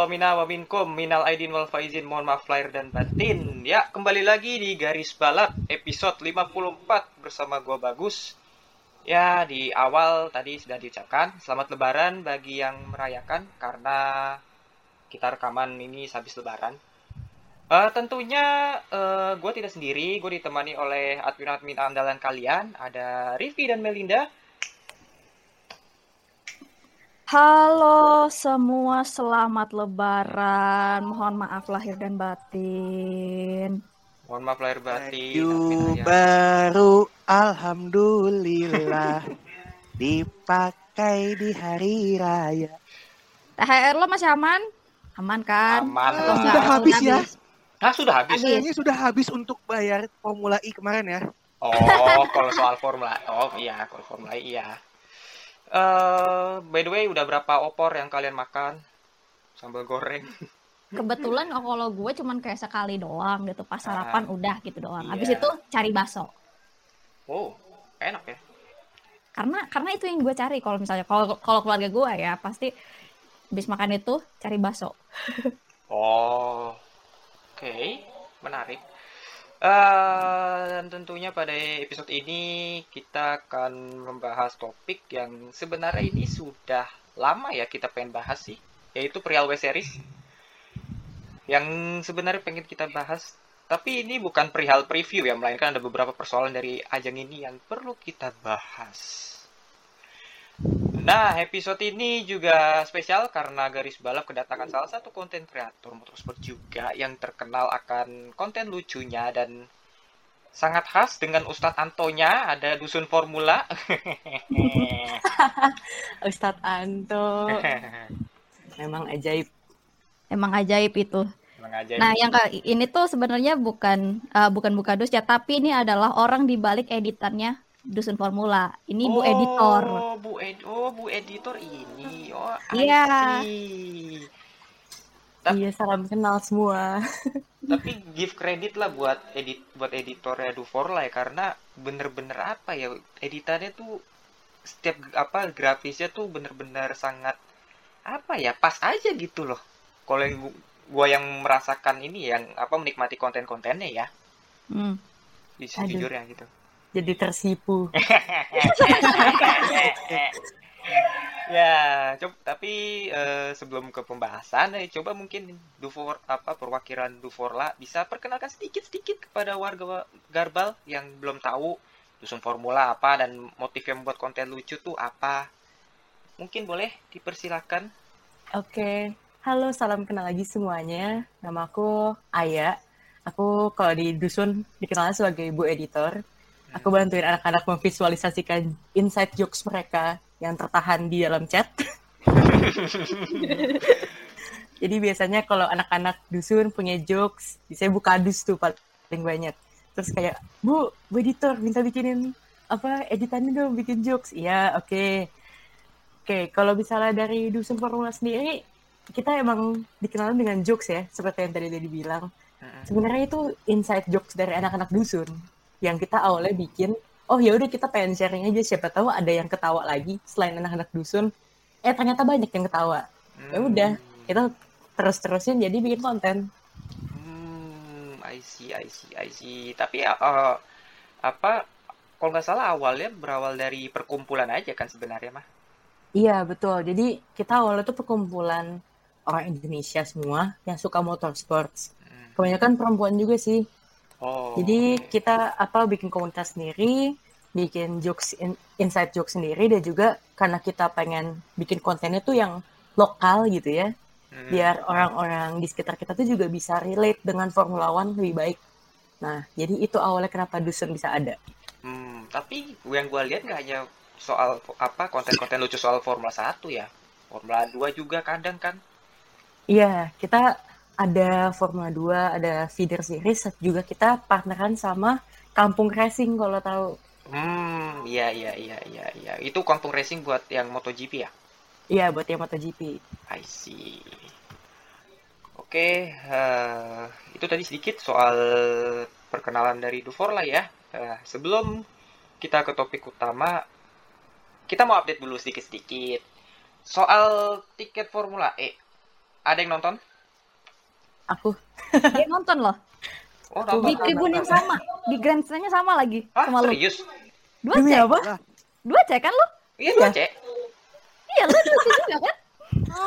Takobbalallah mina wa minkum minal aidin wal faizin mohon maaf lahir dan batin. Ya, kembali lagi di Garis Balap episode 54 bersama gua Bagus. Ya, di awal tadi sudah diucapkan selamat lebaran bagi yang merayakan karena kita rekaman ini habis lebaran. Eh, tentunya eh, gue tidak sendiri, gue ditemani oleh admin-admin andalan kalian. Ada Rivi dan Melinda. Halo semua, selamat lebaran. Mohon maaf lahir dan batin. Mohon maaf lahir batin. Baju ya. baru alhamdulillah dipakai di hari raya. THR lo masih aman? Aman kan? Aman Atau lah. enggak? Sudah habis ya. Nah, sudah habis. Habis. Kayaknya sudah habis untuk bayar Formula E kemarin ya. Oh, kalau soal formula, oh iya, kalau formula E, iya. Eh, by the way, udah berapa opor yang kalian makan? Sambal goreng. Kebetulan kalau gue cuman kayak sekali doang gitu. Pas sarapan udah gitu doang. Habis Iya. itu cari bakso. Oh, enak ya. Karena karena itu yang gue cari kalau misalnya kalau kalau keluarga gue ya pasti habis makan itu cari bakso. Oh, oke, menarik. Eh, dan tentunya pada episode ini kita akan membahas topik yang sebenarnya ini sudah lama ya kita pengen bahas sih, yaitu perihal web series. Yang sebenarnya pengen kita bahas, tapi ini bukan perihal preview ya, melainkan ada beberapa persoalan dari ajang ini yang perlu kita bahas. Nah, episode ini juga spesial karena Garis Balap kedatangan salah satu konten kreator motorsport juga yang terkenal akan konten lucunya dan sangat khas dengan Ustadz Antonya, ada Dusun Formula. Ustadz Anto memang ajaib. Emang ajaib itu. Emang aja Nah, yang kali ini tuh sebenarnya bukan eh, bukan Bukadus ya, tapi ini adalah orang di balik editannya Dusun Formula. Ini Bu Editor. Oh, Bu Ed oh, Bu Editor ini. Oh, Iya. Tap- Iya salam kenal semua. Tapi give credit lah buat edit buat editornya Duforla ya karena bener-bener apa ya editannya tuh setiap apa grafisnya tuh bener-bener sangat apa ya pas aja gitu loh. Kalau yang gu- gua yang merasakan ini yang apa menikmati konten-kontennya ya Hmm. bisa jujur ya gitu. Jadi tersipu. ya, coba tapi eh, sebelum ke pembahasan, eh, coba mungkin Dufor apa perwakilan Duforla bisa perkenalkan sedikit-sedikit kepada warga Garbal yang belum tahu dusun formula apa dan motif yang membuat konten lucu tuh apa. Mungkin boleh dipersilakan. Oke. Halo, salam kenal lagi semuanya. Nama aku Aya. Aku kalau di dusun dikenal sebagai Bu Editor. Aku bantuin anak-anak memvisualisasikan inside jokes mereka yang tertahan di dalam chat. Jadi biasanya kalau anak-anak dusun punya jokes, biasanya buka dus tuh paling banyak. Terus kayak, Bu, Bu editor minta bikinin apa editannya dong bikin jokes. Iya, oke. Oke, kalau misalnya dari dusun formula sendiri, kita emang dikenal dengan jokes ya, seperti yang tadi tadi bilang. Sebenarnya itu inside jokes dari anak-anak dusun yang kita awalnya bikin. Oh ya udah kita pengen sharing aja, siapa tahu ada yang ketawa lagi selain anak-anak dusun. Eh ternyata banyak yang ketawa. Ya udah, kita terus-terusin jadi bikin konten. Hmm, I see, I see, I see. Tapi ya, eh, apa kalau nggak salah awalnya berawal dari perkumpulan aja kan sebenarnya mah. Iya betul. Jadi kita awalnya tuh perkumpulan orang Indonesia semua yang suka motorsports. Hmm. Kebanyakan perempuan juga sih. Oh. Jadi kita apa bikin komunitas sendiri, bikin jokes in- inside jokes sendiri dan juga karena kita pengen bikin kontennya tuh yang lokal gitu ya. Hmm. biar orang-orang di sekitar kita tuh juga bisa relate dengan Formula One lebih baik. Nah, jadi itu awalnya kenapa Dusun bisa ada. Hmm, tapi yang gue lihat nggak hanya soal apa konten-konten lucu soal Formula 1 ya. Formula 2 juga kadang kan. Iya, kita ada Formula 2, ada feeder series, juga kita partneran sama Kampung Racing kalau tahu. Hmm, iya iya iya iya iya. Itu kampung racing buat yang MotoGP ya? Iya, buat yang MotoGP. I see. Oke, eh, itu tadi sedikit soal perkenalan dari Duforla ya. Eh, sebelum kita ke topik utama, kita mau update dulu sedikit-sedikit. Soal tiket Formula E, ada yang nonton? Aku Dia nonton loh. Oh, Di nonton. tribun yang sama. Di grandstandnya sama lagi. Hah, sama lu. serius? Dua demi cek. apa? Dua cek kan lu? Iya, dua cek. Iya lu dua cek juga kan?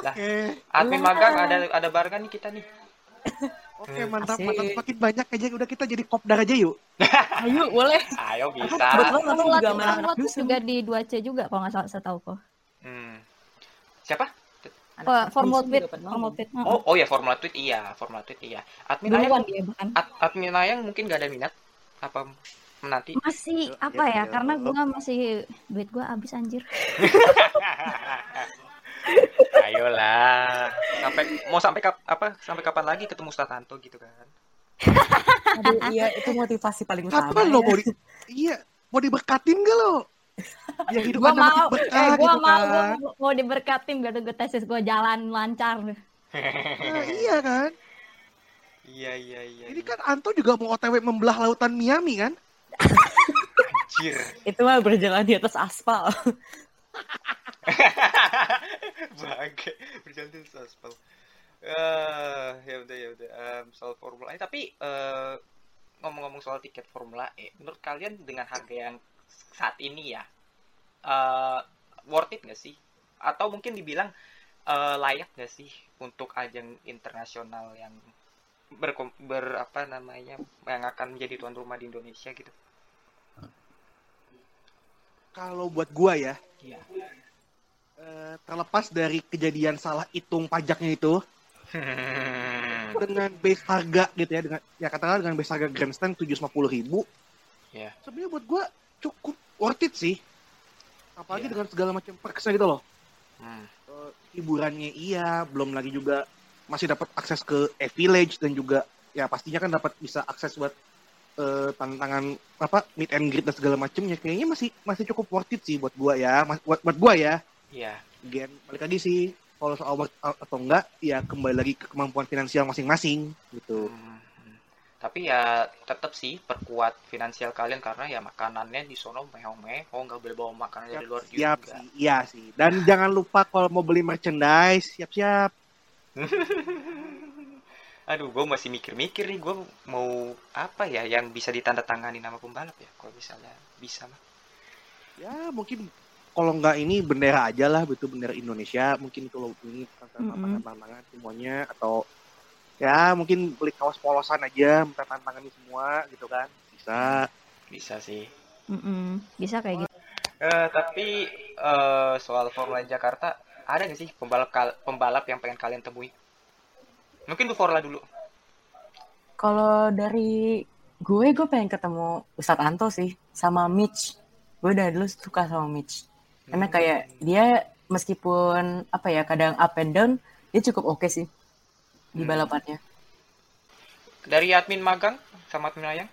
Oke, Admin magang ada ada barengan nih kita nih. oke mantap, Asik. mantap. Makin banyak aja, udah kita jadi kopdar aja yuk. Ayo, boleh. Ayo bisa. Kebetulan nonton Formula juga juga di 2C juga kalau nggak salah saya tahu kok. Hmm. Siapa? Oh, Formula Dusun Tweet, nonton. Tweet. Oh, oh ya Formula Tweet iya, Formula Tweet iya. Admin Duluan Ayang, dia bahkan. ad- admin Ayang mungkin gak ada minat apa menanti? Masih Yuk, apa yuk, ya? yuk. Karena gua masih duit gua habis anjir. Ayolah. Sampai mau sampai kap, apa? Sampai kapan lagi ketemu Statanto gitu kan? Aduh, iya, itu motivasi paling utama. Kapan lo ya. mau di... Iya, mau diberkatin gak lo? Ya hidup Gua mau, berkah eh, gua gitu mau, gua kan. mau, mau diberkatin gak gue tesis gua jalan lancar. Nah, iya kan? Iya iya iya. Ini kan Anto juga mau OTW membelah lautan Miami kan? anjir. Itu mah berjalan di atas aspal. Bangke berjalan di atas aspal. Eh, ya udah ya udah Em, soal Formula E tapi eh, ngomong-ngomong soal tiket Formula E, menurut kalian dengan harga yang saat ini ya eh, worth it nggak sih? Atau mungkin dibilang eh, layak nggak sih untuk ajang internasional yang berkom- ber apa namanya yang akan menjadi tuan rumah di Indonesia gitu? Kalau buat gua ya, Iya. eh, terlepas dari kejadian salah hitung pajaknya itu, dengan base harga gitu ya, dengan ya katakanlah dengan base harga grandstand 750 ribu, Iya. sebenarnya buat gua cukup worth it sih. Apalagi Iya. dengan segala macam perksnya gitu loh. Hmm. Eh, hiburannya iya, belum lagi juga masih dapat akses ke e-village dan juga ya pastinya kan dapat bisa akses buat eh, tantangan apa meet and greet dan segala macamnya kayaknya masih masih cukup worth it sih buat gua ya Mas- buat, buat gua ya Iya. Again, balik lagi sih kalau soal worth atau enggak ya kembali lagi ke kemampuan finansial masing-masing gitu Hmm. Tapi ya tetap sih perkuat finansial kalian karena ya makanannya di sono mehong-mehong nggak boleh bawa makanan dari luar siap juga. sih. Iya sih. Dan jangan lupa kalau mau beli merchandise siap-siap. Aduh, gue masih mikir-mikir nih, gue mau apa ya yang bisa ditandatangani nama pembalap ya, kalau misalnya bisa mah. ya mungkin kalau nggak ini bendera aja lah betul bendera Indonesia. Mungkin kalau ini tantangan tantangan semuanya atau ya mungkin beli kaos polosan aja minta tantangan semua gitu kan bisa Bisa sih. Mm-mm, Bisa kayak gitu. Eh, tapi eh, soal Formula Jakarta, ada nggak sih pembalap kal- pembalap yang pengen kalian temui? Mungkin tuh Formula dulu. Kalau dari gue, gue pengen ketemu Ustadz Anto sih, sama Mitch. Gue udah dulu suka sama Mitch. Karena kayak dia meskipun apa ya kadang up and down, dia cukup oke sih di Hmm. balapannya. Dari admin magang sama admin ayang?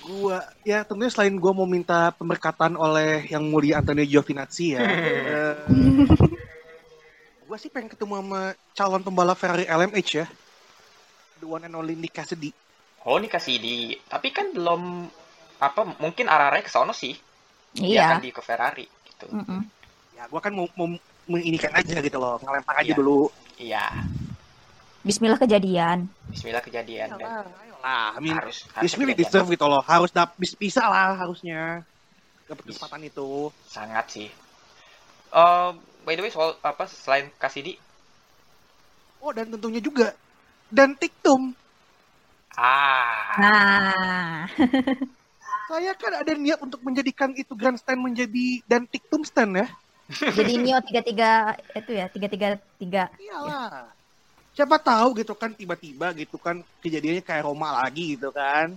gua ya tentunya selain gua mau minta pemberkatan oleh yang mulia Antonio Giovinazzi ya eh, gua sih pengen ketemu sama calon pembalap Ferrari LMH ya the one and only Nick Cassidy Oh, ini kasih di. Tapi kan belum apa mungkin arah-arahnya ke sono sih. Dia akan Iya. di ke Ferrari gitu. Mm-mm. ya gua kan mau, mau menginikan aja gitu loh ngelempar aja Iya. dulu Iya. Bismillah kejadian. Bismillah kejadian dan lah I mean harus really kejadian. deserve gitu loh harus dap bis- bisa lah harusnya dapat Bis- kesempatan itu sangat sih. Eh, by the way soal apa selain Kasidi? oh dan tentunya juga dan Tiktum Ah, Nah, saya kan ada niat untuk menjadikan itu grandstand menjadi dan Tiktum stand ya Jadi Neo tiga tiga itu ya tiga tiga tiga. Iyalah. Siapa tahu gitu kan tiba-tiba gitu kan kejadiannya kayak Roma lagi gitu kan.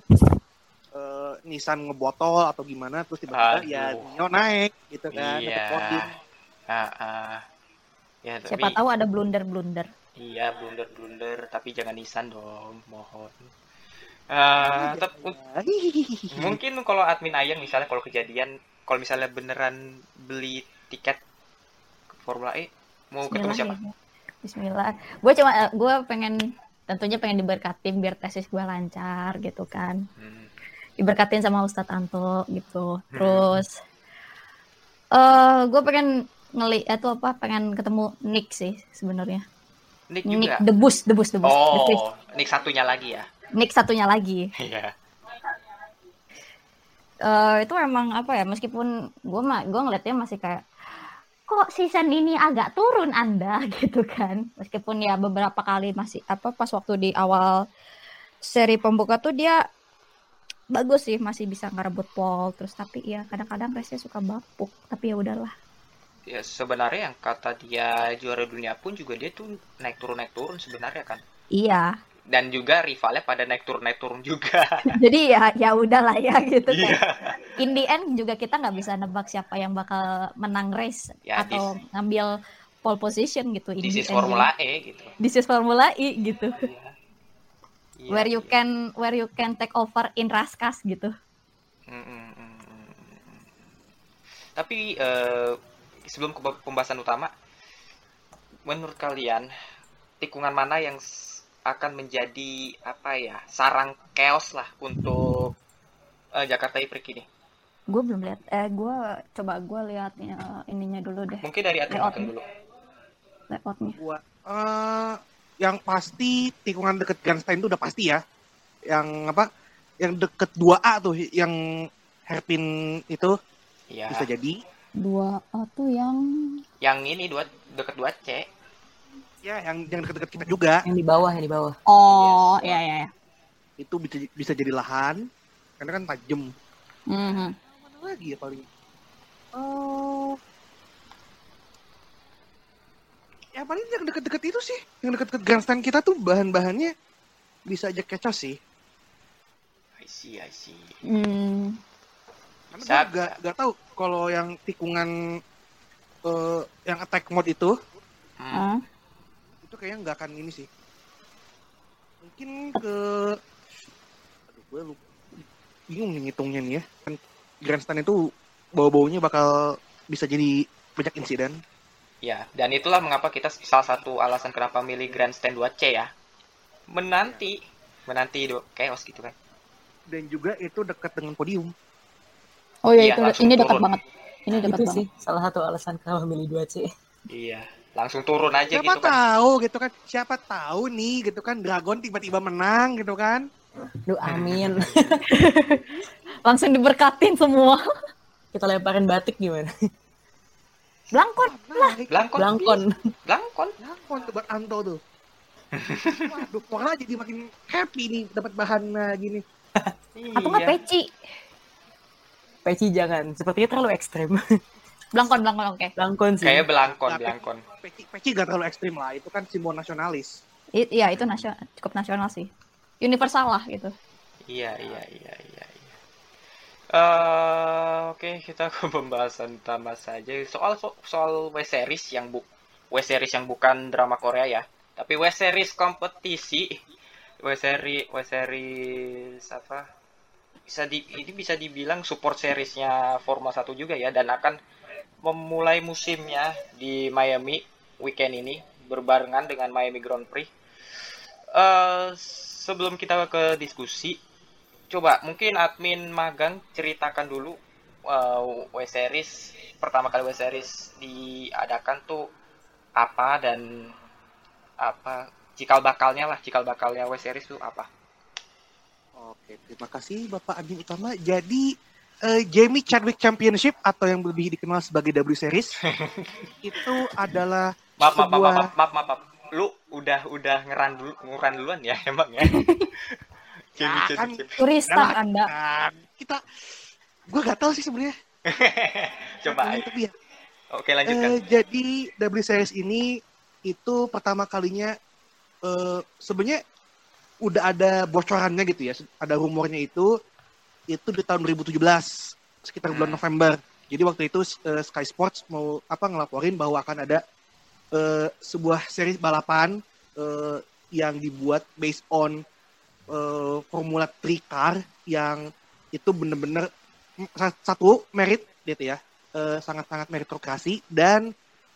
Eh Nissan ngebotol atau gimana terus tiba-tiba ya Aduh. Nio naik gitu kan. Iya. Ah, ah. Ya, Siapa tapi tahu ada blunder blunder. iya blunder-blunder tapi jangan Nissan dong, mohon. Ah, tep- Hihihi. mungkin kalau admin Ayang misalnya kalau kejadian kalau misalnya beneran beli tiket ke Formula E mau ketemu siapa? ya. Bismillah. Gue cuma gue pengen tentunya pengen diberkatin biar tesis gue lancar gitu kan. Hmm. Diberkatin sama Ustadz Anto gitu. Terus eh gue pengen ngeli itu apa pengen ketemu Nick sih sebenarnya. Nick Nick juga. debus debus debus. The Chris. Oh, Nick satunya lagi ya. Nick satunya lagi. Iya. eh itu emang apa ya meskipun gue mah gue ngeliatnya masih kayak kok season ini agak turun anda? Gitu kan. Meskipun ya beberapa kali masih apa pas waktu di awal seri pembuka tuh dia bagus sih masih bisa ngerebut pole terus tapi ya kadang-kadang race suka bapuk tapi ya udahlah. Ya sebenarnya yang kata dia juara dunia pun juga dia tuh naik turun naik turun sebenarnya kan. iya Dan juga rivalnya pada naik turun naik turun juga. jadi ya ya udahlah ya gitu kan Iya. in the end juga kita nggak bisa nebak siapa yang bakal menang race Ya, atau ngambil pole position gitu in This is end. Formula E gitu. this is Formula E gitu Iya. Iya, where you iya. can where you can take over in Raskas gitu. Mm, mm, mm, mm, mm. Tapi eh, sebelum ke pembahasan utama, menurut kalian tikungan mana yang akan menjadi apa ya sarang chaos lah untuk eh, Jakarta E-Prix ini? Gue belum lihat. Eh, gue coba gue lihat ya, ininya dulu deh Mungkin dari. Magang dulu. layoutnya. Gua eh yang pasti tikungan deket Grandstand itu udah pasti ya. Yang apa? Yang deket 2A tuh yang hairpin itu Iya. bisa jadi. Dua oh, tuh yang Yang ini dua deket 2C. Ya, yang yang deket-deket kita juga Yang di bawah, yang di bawah. oh Yes. ya ya ya. itu bisa bisa jadi lahan karena kan tajam. Mhm. Mana lagi ya paling? Oh. Ya paling yang deket-deket itu sih, yang deket-deket grandstand kita tuh bahan-bahannya bisa aja kecos sih. I see, I see. Hmm. Karena gue gak, gak tahu kalau yang tikungan eh, yang attack mode itu Hmm. Itu kayaknya nggak akan ini sih. Mungkin ke aduh gue lupa bingung nih ngitungnya nih ya. Kan grandstand itu bau-baunya bakal bisa jadi banyak insiden. Ya, dan itulah mengapa kita salah satu alasan kenapa milih Grandstand 2C ya. Menanti, menanti do chaos gitu kan. Dan juga itu dekat dengan podium. Oh ya Iya, itu langsung ini dekat banget. Ini dekat Itu banget. sih salah satu alasan kenapa milih 2C. Iya, langsung turun aja Siapa gitu kan. tahu gitu kan. Siapa tahu nih gitu kan Dragon tiba-tiba menang gitu kan. Duh, amin. Langsung diberkatin semua. Kita lemparin batik gimana? Blangkon. Naik. Blangkon, Blangkon. Blangkon. Belangkon tuh buat Anto tuh. Waduh, Pokoknya jadi makin happy nih dapat bahan nah, gini. Atau nggak Iya. peci. Peci jangan, sepertinya terlalu ekstrem. Blangkon blangkon oke. Blangkon sih. Kayak belangkon, Tapi- belangkon. Peci, peci gak terlalu ekstrim lah, itu kan simbol nasionalis. I- Iya itu nasional cukup nasional sih. Universal lah gitu. Iya, iya, iya, iya, iya. Eh, oke, kita ke pembahasan utama saja. Soal so- soal W series yang bu W series yang bukan drama Korea ya, tapi W series kompetisi. W series W series apa? Bisa di ini bisa dibilang support seriesnya Formula 1 juga ya dan akan memulai musimnya di Miami weekend ini berbarengan dengan Miami Grand Prix. Eh, sebelum kita ke diskusi, coba mungkin admin magang ceritakan dulu uh, W series pertama kali W series diadakan tuh apa dan apa cikal bakalnya lah cikal bakalnya W series tuh apa? Oke, terima kasih Bapak Admin Utama. Jadi eh, Jamie Chadwick Championship atau yang lebih dikenal sebagai W Series itu adalah Maaf maaf maaf Sebuah- maaf, maaf, maaf, maaf. lu udah udah ngeran dulu ngeran duluan ya emang ya. Ya, jadi, kan. Udah lah, Anda. kan, kita gue gak tahu sih sebenarnya Coba. tapi ya Oke, lanjutkan. Eh, jadi W Series ini itu pertama kalinya eh, sebenarnya udah ada bocorannya gitu ya, ada rumornya itu itu di tahun 2017 sekitar bulan Hmm. November. Jadi waktu itu eh, Sky Sports mau apa ngelaporin bahwa akan ada eh, sebuah seri balapan eh, yang dibuat based on eh, Formula 3 car yang itu bener-bener sa- satu merit gitu ya eh, sangat-sangat meritokrasi dan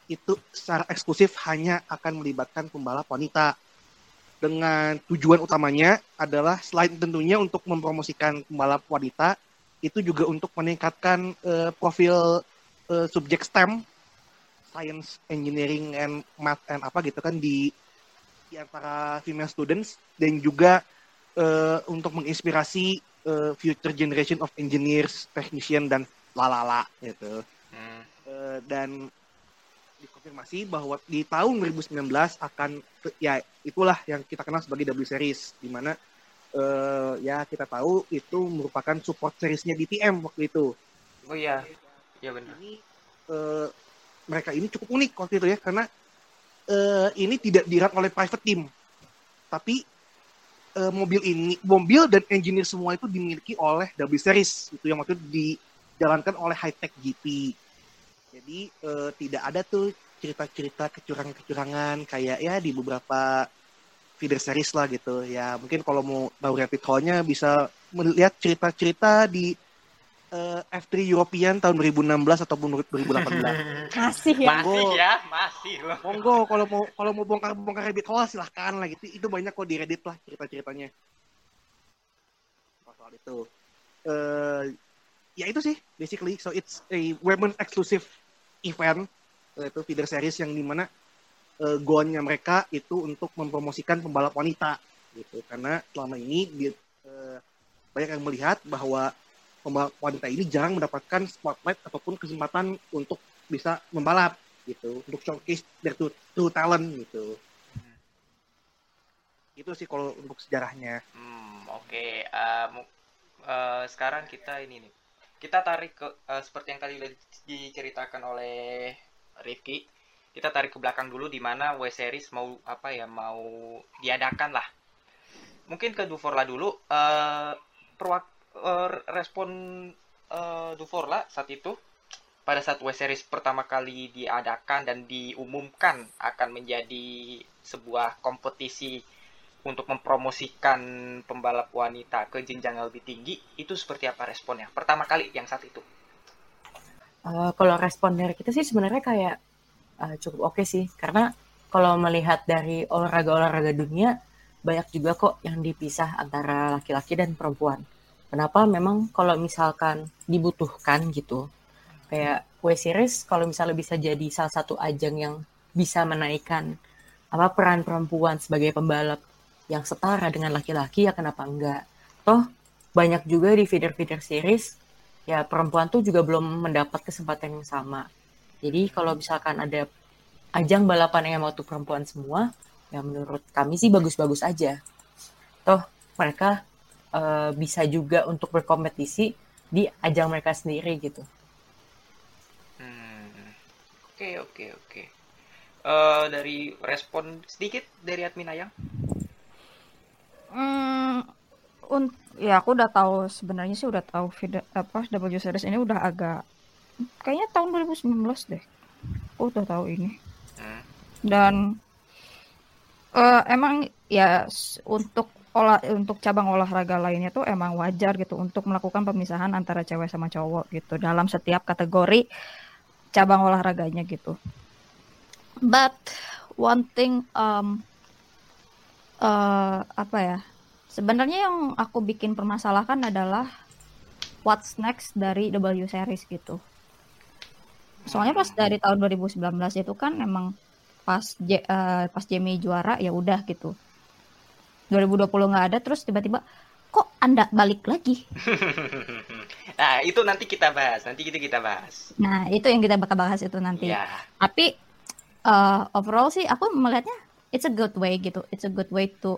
itu secara eksklusif hanya akan melibatkan pembalap wanita dengan tujuan utamanya adalah selain tentunya untuk mempromosikan pembalap wanita itu juga untuk meningkatkan eh, profil eh, subjek STEM science engineering and math and apa gitu kan di di antara female students dan juga eh, untuk menginspirasi eh, future generation of engineers, technician dan lalala gitu. Hmm. Eh, dan dikonfirmasi bahwa di tahun 2019 akan ya itulah yang kita kenal sebagai W Series di mana eh, ya kita tahu itu merupakan support seriesnya DTM waktu itu. Oh iya, iya benar. Ini eh, mereka ini cukup unik waktu itu ya karena eh, ini tidak dirat oleh private team tapi eh, mobil ini mobil dan engineer semua itu dimiliki oleh W Series itu yang waktu itu dijalankan oleh High Tech GP. Jadi eh, tidak ada tuh cerita-cerita kecurangan-kecurangan kayak ya di beberapa feeder series lah gitu. Ya mungkin kalau mau tahu rapid hole-nya bisa melihat cerita-cerita di eh, F3 European tahun 2016 ataupun 2018. Masih ya. Masih ya, masih loh. Monggo kalau mau kalau mau bongkar bongkar rabbit hole silahkan lah gitu. Itu banyak kok di Reddit lah cerita-ceritanya. Soal itu. Eh ya itu sih basically so it's a women exclusive event itu feeder series yang di mana uh, goalnya mereka itu untuk mempromosikan pembalap wanita gitu. Karena selama ini di, eh, banyak yang melihat bahwa pembalap wanita ini jarang mendapatkan spotlight ataupun kesempatan untuk bisa membalap gitu. Untuk showcase their true, true talent gitu. Itu sih kalau untuk sejarahnya. Hmm, oke. Eh, mu- eh, sekarang kita ini nih. Kita tarik ke eh, seperti yang tadi diceritakan oleh Rifki. Kita tarik ke belakang dulu di mana W series mau apa ya mau diadakan lah. Mungkin ke Duforla dulu. Eh perwak- eh, respon eh, Duforla saat itu pada saat W series pertama kali diadakan dan diumumkan akan menjadi sebuah kompetisi untuk mempromosikan pembalap wanita ke jenjang yang lebih tinggi itu seperti apa responnya pertama kali yang saat itu Eh, kalau respon dari kita sih sebenarnya kayak eh, cukup oke sih karena kalau melihat dari olahraga-olahraga dunia banyak juga kok yang dipisah antara laki-laki dan perempuan. Kenapa? Memang kalau misalkan dibutuhkan gitu, kayak W Series kalau misalnya bisa jadi salah satu ajang yang bisa menaikkan apa peran perempuan sebagai pembalap yang setara dengan laki-laki ya kenapa enggak? Toh banyak juga di feeder-feeder series ya perempuan tuh juga belum mendapat kesempatan yang sama. Jadi kalau misalkan ada ajang balapan yang mau tuh perempuan semua, ya menurut kami sih bagus-bagus aja. Toh mereka eh, bisa juga untuk berkompetisi di ajang mereka sendiri gitu. Hmm, oke oke oke Eh, dari respon sedikit dari admin ayang Hmm, un- ya aku udah tahu sebenarnya sih udah tahu video apa W series ini udah agak kayaknya tahun 2019 deh. Aku udah tahu ini. Hmm. Dan eh, emang ya untuk olah untuk cabang olahraga lainnya tuh emang wajar gitu untuk melakukan pemisahan antara cewek sama cowok gitu dalam setiap kategori cabang olahraganya gitu. But one thing um, eh apa ya? Sebenarnya yang aku bikin permasalahkan adalah what's next dari W series gitu. Soalnya pas dari tahun 2019 itu kan emang pas J- eh, pas Jamie juara ya udah gitu. 2020 nggak ada terus tiba-tiba kok Anda balik lagi. nah itu nanti kita bahas nanti kita kita bahas Nah, itu yang kita bakal bahas itu nanti. ya Tapi eh, overall sih aku melihatnya it's a good way gitu. It's a good way to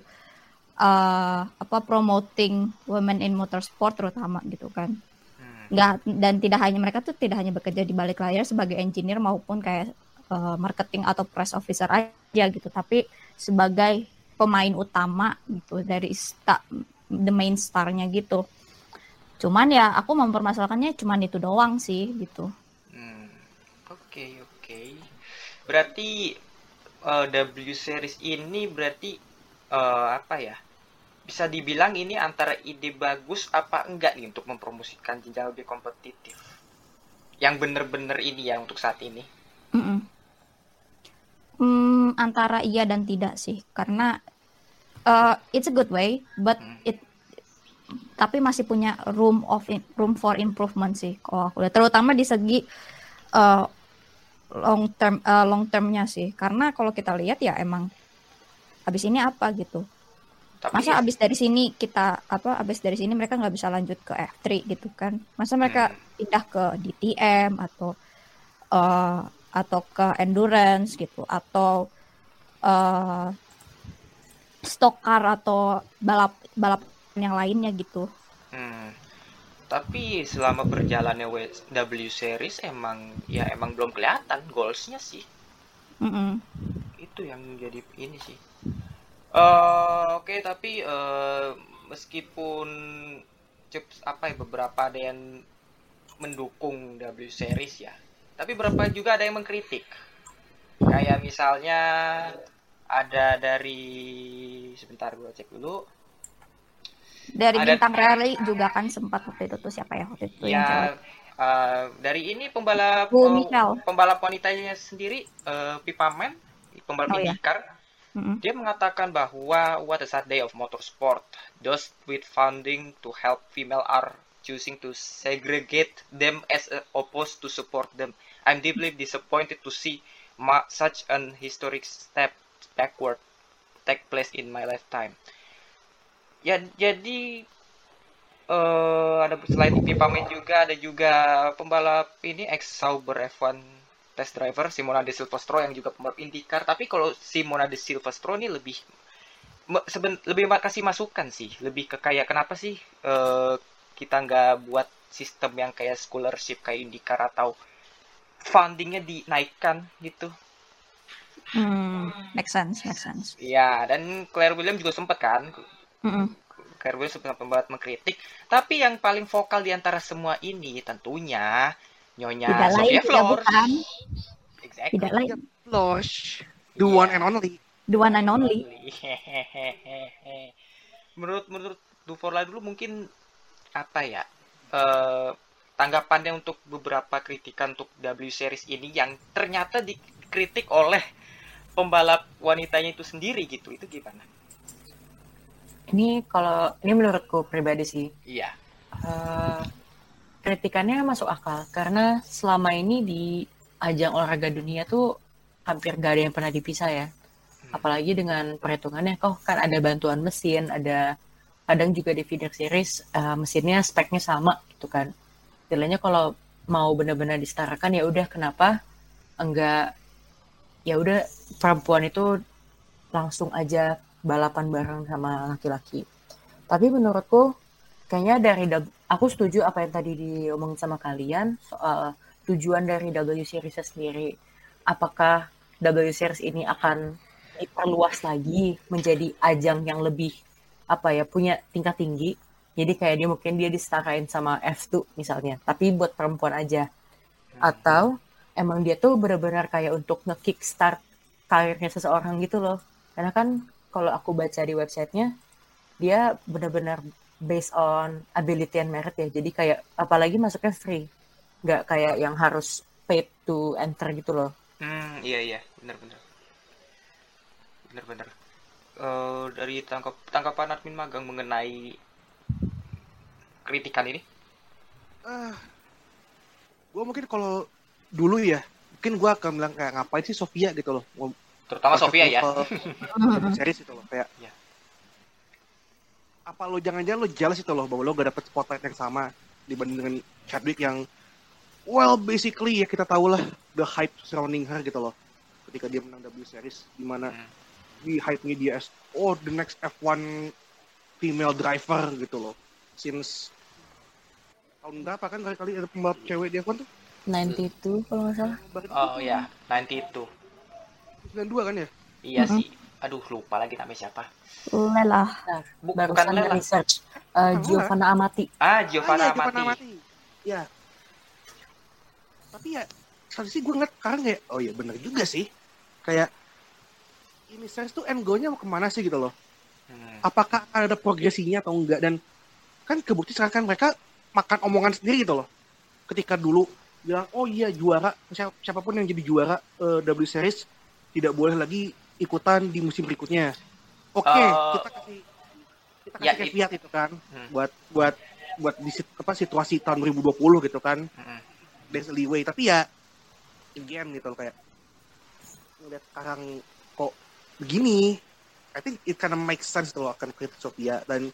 eh, apa promoting women in motorsport terutama gitu kan. Hmm. nggak dan tidak hanya mereka tuh tidak hanya bekerja di balik layar sebagai engineer maupun kayak eh, marketing atau press officer aja gitu tapi sebagai pemain utama gitu dari sta- the main starnya gitu cuman ya aku mempermasalahkannya cuman itu doang sih gitu Hmm, Oke, oke. Berarti eh, W series ini berarti eh, apa ya? Bisa dibilang ini antara ide bagus apa enggak nih untuk mempromosikan jenjang lebih kompetitif. Yang bener-bener ini ya untuk saat ini. Mm-mm. Hmm, antara iya dan tidak sih, karena uh, it's a good way, but Hmm. it tapi masih punya room of in- room for improvement sih kalau aku lihat, terutama di segi uh, long term uh, long termnya sih, karena kalau kita lihat ya emang habis ini apa gitu, Tapi masa ya, habis dari sini kita apa habis dari sini mereka nggak bisa lanjut ke F3 gitu kan, masa mereka Hmm. pindah ke DTM atau eh, atau ke endurance gitu atau stock car atau balap balap yang lainnya gitu. hmm, tapi selama berjalannya W series emang ya emang belum kelihatan goalsnya sih. Mm-mm. itu yang jadi ini sih Eh oke tapi eh, meskipun apa ya beberapa ada yang mendukung W series ya tapi beberapa juga ada yang mengkritik kayak misalnya ada dari sebentar gua cek dulu Dari Ada- bintang rally juga kan sempat waktu itu tuh siapa ya waktu itu yang cewek? ya eh, dari ini pembalap Bu Michel. pembalap wanitanya sendiri eh, Pipa Man pembalap Oh, iya. Mm-mm. Dia mengatakan bahwa what a sad day of motorsport. Those with funding to help female are choosing to segregate them as opposed to support them. I'm deeply disappointed to see ma- such an historic step backward take place in my lifetime. Ya jadi eh ada selain Pipa Man juga ada juga pembalap ini ex Sauber F1 test driver Simona De Silvestro yang juga pembalap IndyCar. Tapi kalau Simona De Silvestro ini lebih seben- lebih kasih masukan sih. Lebih ke kayak kenapa sih eh, kita nggak buat sistem yang kayak scholarship kayak IndyCar atau fundingnya dinaikkan gitu? Hmm, make sense, make sense. ya dan Claire Williams juga sempat kan? Mm-mm. Claire Williams sempat membuat mengkritik. Tapi yang paling vokal di antara semua ini tentunya Nyonya Tidak lain Sophia tidak Flores bukan, exactly tidak lain Losh, the Iya. one and only. the one and only. Menurut menurut Duforla dulu mungkin apa ya eh, tanggapannya untuk beberapa kritikan untuk W series ini yang ternyata dikritik oleh pembalap wanitanya itu sendiri gitu itu gimana? Ini kalau ini menurutku pribadi sih Iya. eh, kritikannya masuk akal karena selama ini di ajang olahraga dunia tuh hampir gak ada yang pernah dipisah ya. Apalagi dengan perhitungannya, oh kan ada bantuan mesin, ada kadang juga di feeder series eh, mesinnya speknya sama gitu kan. Istilahnya kalau mau benar-benar disetarakan ya udah kenapa enggak ya udah perempuan itu langsung aja balapan bareng sama laki-laki. Tapi menurutku kayaknya dari aku setuju apa yang tadi diomongin sama kalian soal tujuan dari W Series sendiri. Apakah W Series ini akan diperluas lagi menjadi ajang yang lebih apa ya punya tingkat tinggi. Jadi kayak dia mungkin dia disetarain sama F2 misalnya, tapi buat perempuan aja. Atau emang dia tuh benar-benar kayak untuk nge-kickstart karirnya seseorang gitu loh. Karena kan kalau aku baca di websitenya, dia benar-benar based on ability and merit ya. Jadi kayak apalagi masuknya free. Nggak kayak yang harus paid to enter gitu loh. Hmm, iya iya, benar-benar. Benar-benar. Eh, dari tangkap tangkapan admin magang mengenai kritikan ini. Ah, gue mungkin kalau dulu ya, mungkin gue akan bilang kayak ngapain sih Sofia gitu loh. Terutama Sofia ya. Mm-mm. series itu loh kayak. Ya. Apa lo jangan-jangan lo jealous itu loh bahwa lo gak dapet spotlight yang sama dibanding dengan Chadwick yang well basically ya kita tahu lah the hype surrounding her gitu loh ketika dia menang W series di mana Hmm. di hype-nya dia as oh the next F1 female driver gitu loh since tahun berapa kan kali kali ada pembalap cewek di F1 tuh 92 kalau nggak salah. Oh ya, 92. 92 kan ya Iya Mhm. sih. Aduh, lupa lagi namanya siapa. Lelah. Nah, Bu- bukan Lela. research uh, Giovanna Amati. Ah, Giovanna Ah, iya, Giovanna Amati. Amati. Ya. Tapi ya, sih gue ngeliat sekarang kayak, oh iya bener juga sih. Kayak, ini series tuh end goal-nya mau ke mana sih gitu loh. Hmm. Apakah ada progresinya atau enggak. Dan kan kebukti sekarang kan mereka makan omongan sendiri gitu loh. Ketika dulu bilang, oh iya juara, siapa- siapa pun yang jadi juara eh, W Series tidak boleh lagi ikutan di musim berikutnya. Oke, Eh, kita kasih kita kasih ya, fiat itu kan Hmm. buat buat buat di apa situasi tahun 2020 gitu kan Hmm. there's a leeway tapi ya again gitu loh kayak ngeliat sekarang kok begini I think it kind of makes sense tuh loh akan kritik Sophia dan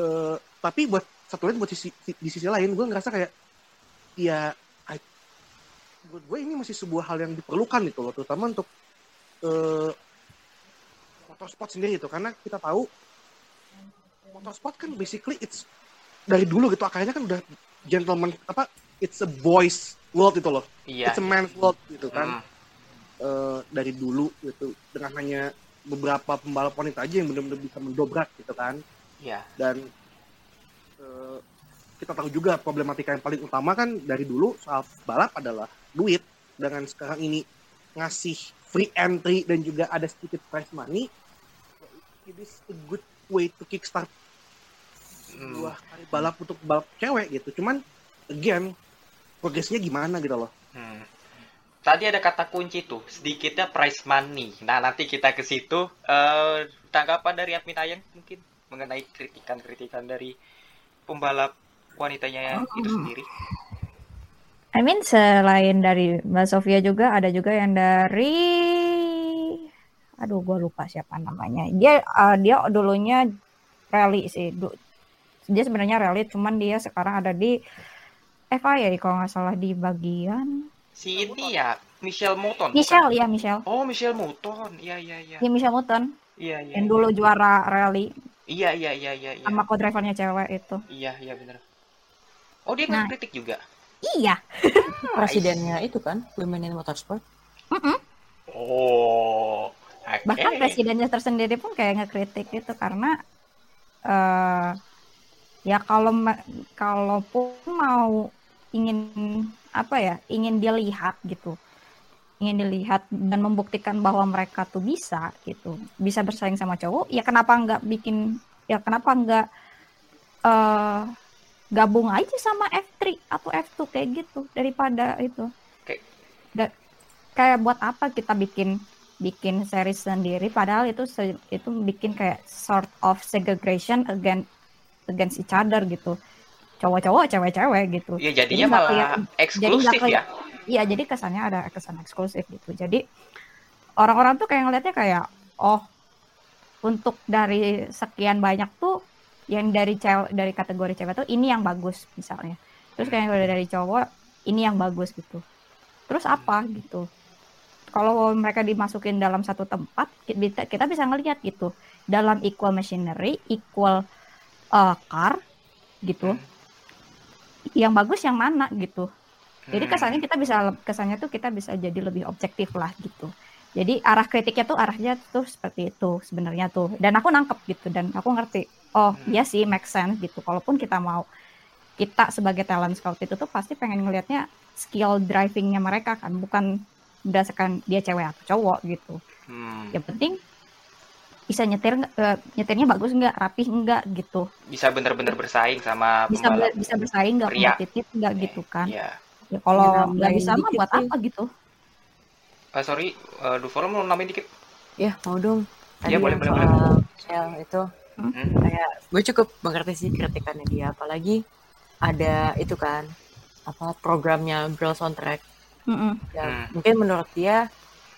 eh, tapi buat satu lain buat sisi, di sisi lain gue ngerasa kayak ya I- buat gue ini masih sebuah hal yang diperlukan gitu loh terutama untuk eh, motorsport sendiri itu karena kita tahu motorsport kan basically it's dari dulu gitu akarnya kan udah gentleman apa it's a boys world itu loh Iya. it's a man's world gitu kan Hmm. Eh, dari dulu gitu dengan hanya beberapa pembalap wanita aja yang benar-benar bisa mendobrak gitu kan Iya. dan eh, kita tahu juga problematika yang paling utama kan dari dulu soal balap adalah duit dengan sekarang ini ngasih free entry dan juga ada sedikit prize money it is a good way to kickstart Hmm. sebuah kali balap untuk balap cewek gitu cuman again progresnya gimana gitu loh Hmm. Tadi ada kata kunci tuh, sedikitnya price money. Nah, nanti kita ke situ. Eh, tanggapan dari admin Ayang mungkin mengenai kritikan-kritikan dari pembalap wanitanya itu sendiri. I mean selain dari Mbak Sofia juga ada juga yang dari aduh gue lupa siapa namanya. Dia uh, dia dulunya rally sih. Du- dia sebenarnya rally cuman dia sekarang ada di FIA kalau nggak salah di bagian Si ini ya, Michelle Mouton. bukan? Michelle ya Michelle. Oh, Michelle Mouton. Iya, iya, iya. Dia Michelle Mutton Iya, iya. yang dulu juara rally Iya, iya, iya, iya, iya. sama co-drivernya cewek itu. Iya, iya benar. Oh, dia Nah. kritik juga. Iya. Presidennya itu kan Women in Motorsport. Oh. Oke. bahkan presidennya tersendiri pun kayak ngekritik gitu karena eh ya kalau kalaupun mau ingin apa ya ingin dilihat gitu ingin dilihat dan membuktikan bahwa mereka tuh bisa gitu bisa bersaing sama cowok ya kenapa nggak bikin ya kenapa nggak eh gabung aja sama F3 atau F2 kayak gitu daripada itu. Kayak- Da- kayak buat apa kita bikin bikin series sendiri? Padahal itu se- itu bikin kayak sort of segregation against against each other gitu. Cowok-cowok cewek-cewek gitu. Iya, Jadi jadinya nggak malah kayak- eksklusif nggak ya. iya jadi kesannya ada kesan eksklusif gitu. Jadi orang-orang tuh kayak ngeliatnya kayak oh untuk dari sekian banyak tuh yang dari cewek dari kategori cewek tuh ini yang bagus misalnya terus kayak dari cowok ini yang bagus gitu terus apa gitu kalau mereka dimasukin dalam satu tempat kita, kita bisa ngelihat gitu dalam equal machinery equal uh, car gitu Hmm. yang bagus yang mana gitu jadi Hmm. kesannya kita bisa kesannya tuh kita bisa jadi lebih objektif lah gitu. Jadi arah kritiknya tuh arahnya tuh seperti itu sebenarnya tuh. Dan aku nangkep gitu dan aku ngerti. Oh Hmm. iya sih make sense gitu. Kalaupun kita mau kita sebagai talent scout itu tuh pasti pengen ngelihatnya skill drivingnya mereka kan, bukan berdasarkan dia cewek atau cowok gitu. Hmm. Yang penting bisa nyetir nggak- eh, nyetirnya bagus nggak, rapih nggak gitu. Bisa bener-bener bersaing sama Bisa pembalap. ber- bisa bersaing nggak kompetitif nggak gitu kan. Iya. Ya kalau Nambahin nggak bisa mah buat apa gitu. Ah, sorry, uh, Duvoro mau namain dikit. Ya mau dong. Tadi Iya, boleh, yang boleh, soal Shell itu Hmm? kayak gue cukup mengerti sih kritikannya dia apalagi ada itu kan apa programnya Girls on Track Mm-mm. yang Hmm. mungkin menurut dia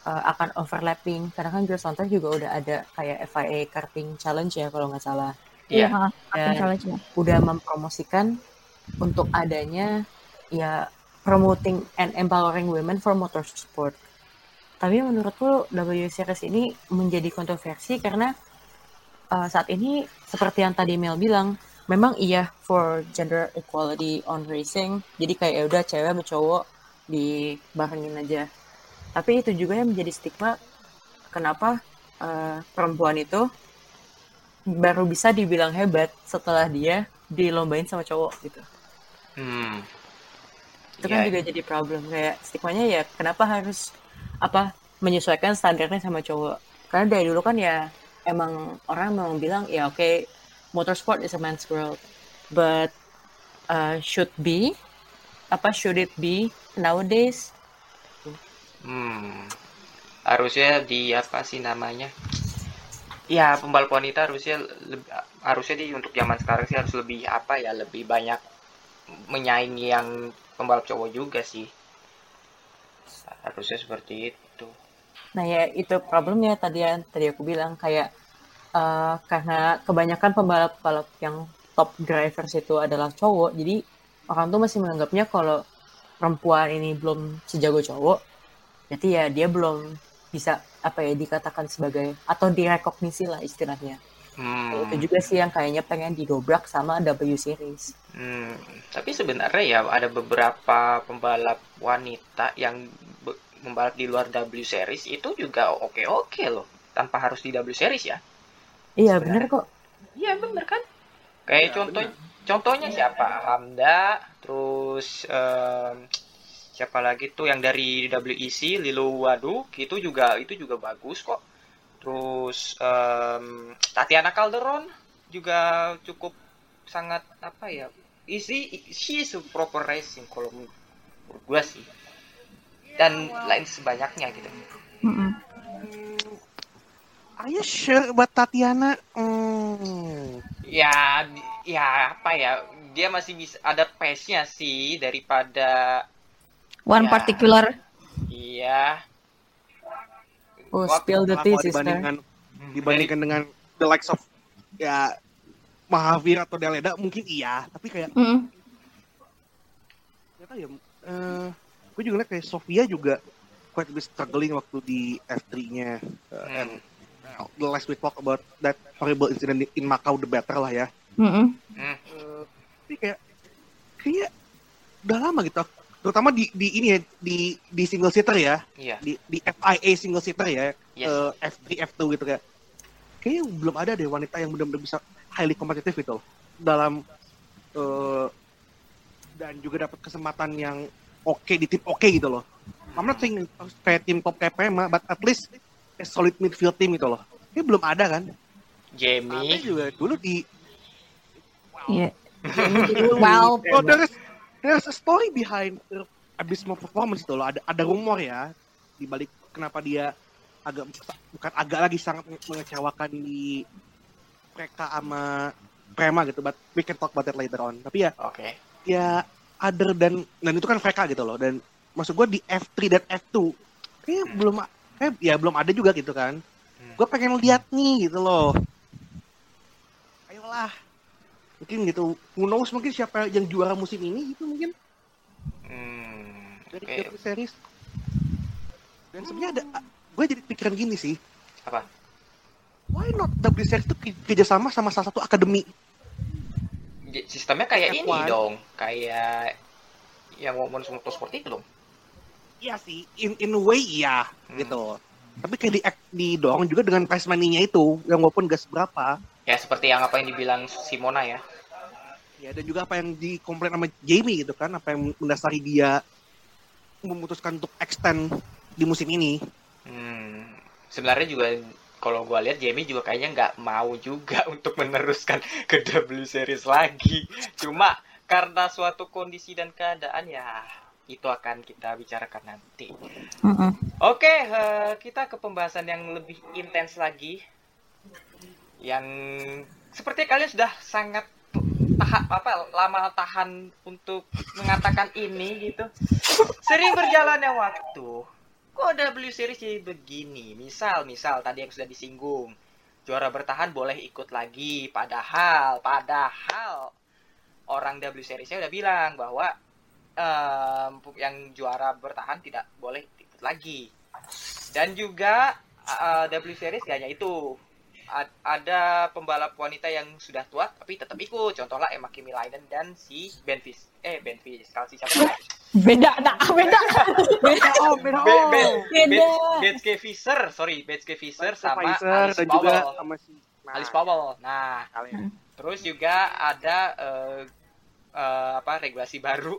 uh, akan overlapping karena kan Girls on Track juga udah ada kayak FIA karting challenge ya kalau nggak salah Iya. Iya, Dan misalnya aja. udah mempromosikan untuk adanya ya promoting and empowering women for motorsport. Tapi menurutku W Series ini menjadi kontroversi karena uh, saat ini seperti yang tadi Mel bilang memang iya for gender equality on racing. Jadi kayak ya udah cewek sama cowok dibarengin aja. Tapi itu juga yang menjadi stigma kenapa eh, perempuan itu baru bisa dibilang hebat setelah dia dilombain sama cowok gitu. Hmm. Itu kan Iya. juga jadi problem kayak stigmanya ya kenapa harus apa menyesuaikan standarnya sama cowok. Karena dari dulu kan ya emang orang memang bilang ya oke motorsport is a man's world but uh, should be apa should it be nowadays Hmm. Harusnya di apa sih namanya? Ya, pembalap wanita harusnya lebih, harusnya di untuk zaman sekarang sih harus lebih apa ya, lebih banyak menyaingi yang pembalap cowok juga sih. Harusnya seperti itu. Nah ya itu problemnya tadi yang tadi aku bilang kayak eh, karena kebanyakan pembalap-pembalap yang top drivers itu adalah cowok, jadi orang tuh masih menganggapnya kalau perempuan ini belum sejago cowok, berarti ya dia belum bisa apa ya dikatakan sebagai atau direkognisi lah istilahnya. Hmm. Itu juga sih yang kayaknya pengen didobrak sama W Series. Hmm, tapi sebenarnya ya ada beberapa pembalap wanita yang membalap di luar W Series itu juga oke-oke loh, tanpa harus di W Series ya. Iya bener kok. Iya bener kan? Kayak Ya, contoh bener. contohnya siapa? Hamda, terus em, siapa lagi tuh yang dari WEC Lilo Wadu itu juga itu juga bagus kok. Terus em, Tatiana Calderon juga cukup sangat apa ya? Easy, she is a proper racing kalau menurut gua sih. Dan lain sebanyaknya gitu. Mm-mm. Are you sure buat Tatiana? Hmm. Ya, ya apa ya? Dia masih bisa ada pace-nya sih daripada One Ya. particular. iya. Oh Wak- spill the tea sister. dibandingkan dibandingkan dengan the likes of ya Mahavir atau Deleda mungkin iya, tapi kayak tahu ya. eh gue juga liat kayak Sofia juga quite a bit struggling waktu di F3-nya. Uh, and the less we talk about that horrible incident in Macau, the better lah ya. Mm-mm. Hmm. Eh, tapi kayak kayak udah lama gitu. Terutama di di ini ya di di single seater ya, Iya. di di FIA single seater ya, Yes. eh, F3 F2 gitu kayak. Kayaknya belum ada deh wanita yang benar-benar bisa highly kompetitif gitu loh. dalam eh, dan juga dapat kesempatan yang oke di tim oke gitu loh. I'm not saying kayak tim top kayak Prema, but at least a solid midfield team gitu loh. Ini belum ada kan? Jamie. juga dulu di Iya. Wow. Wow. Oh, there's, there's a story behind her abysmal performance itu loh. Ada ada rumor ya di balik kenapa dia agak bukan agak lagi sangat mengecewakan di mereka sama Prema gitu. But we can talk about that later on. Tapi ya Oke. ya other dan dan itu kan mereka gitu loh. Dan maksud gue di F3 dan F2 kayaknya belum kayak ya belum ada juga gitu kan. Hmm. Gue pengen lihat nih gitu loh. Ayolah. Mungkin gitu. Who knows mungkin siapa yang juara musim ini gitu mungkin Hmm. dari Oke. W series. Dan sebenarnya ada gue jadi pikiran gini sih. Apa? Why not W series itu ke- kerjasama sama salah satu akademi? Sistemnya kayak ini F1. dong, kayak yang Women's Motorsport itu dong. Iya sih, in in way iya Hmm. gitu. Tapi kayak di didorong juga dengan prize money-nya itu, yang walaupun gak seberapa. Ya seperti yang apa yang dibilang Simona ya. Ya dan juga apa yang dikomplain sama Jamie gitu kan, apa yang mendasari dia memutuskan untuk extend di musim ini. Hmm. Sebenarnya juga kalau gua lihat Jamie juga kayaknya nggak mau juga untuk meneruskan ke W Series lagi. Cuma karena suatu kondisi dan keadaan ya itu akan kita bicarakan nanti. Mm-mm. Oke, eh, kita ke pembahasan yang lebih intens lagi. Yang seperti kalian sudah sangat tahap apa lama tahan untuk mengatakan ini gitu. Sering berjalannya waktu. Kok W Series jadi begini? Misal, misal tadi yang sudah disinggung. Juara bertahan boleh ikut lagi. Padahal, padahal orang W Series-nya udah bilang bahwa em, yang juara bertahan tidak boleh ikut lagi. Dan juga eh, W Series gak hanya itu. Ad- ada pembalap wanita yang sudah tua tapi tetap ikut. Contohlah Emma Kimi Raikkonen dan si Ben Vis. Eh Ben Vis, kalau si siapa? Beda, nah, beda. Beda om, beda Be- om. Ben Beda. Betske Fischer, sorry, Betske Fischer sama Pfizer Alice dan juga Powell. sama si nah, Alice Powell. Nah, kalian. terus juga ada eh, eh, apa regulasi baru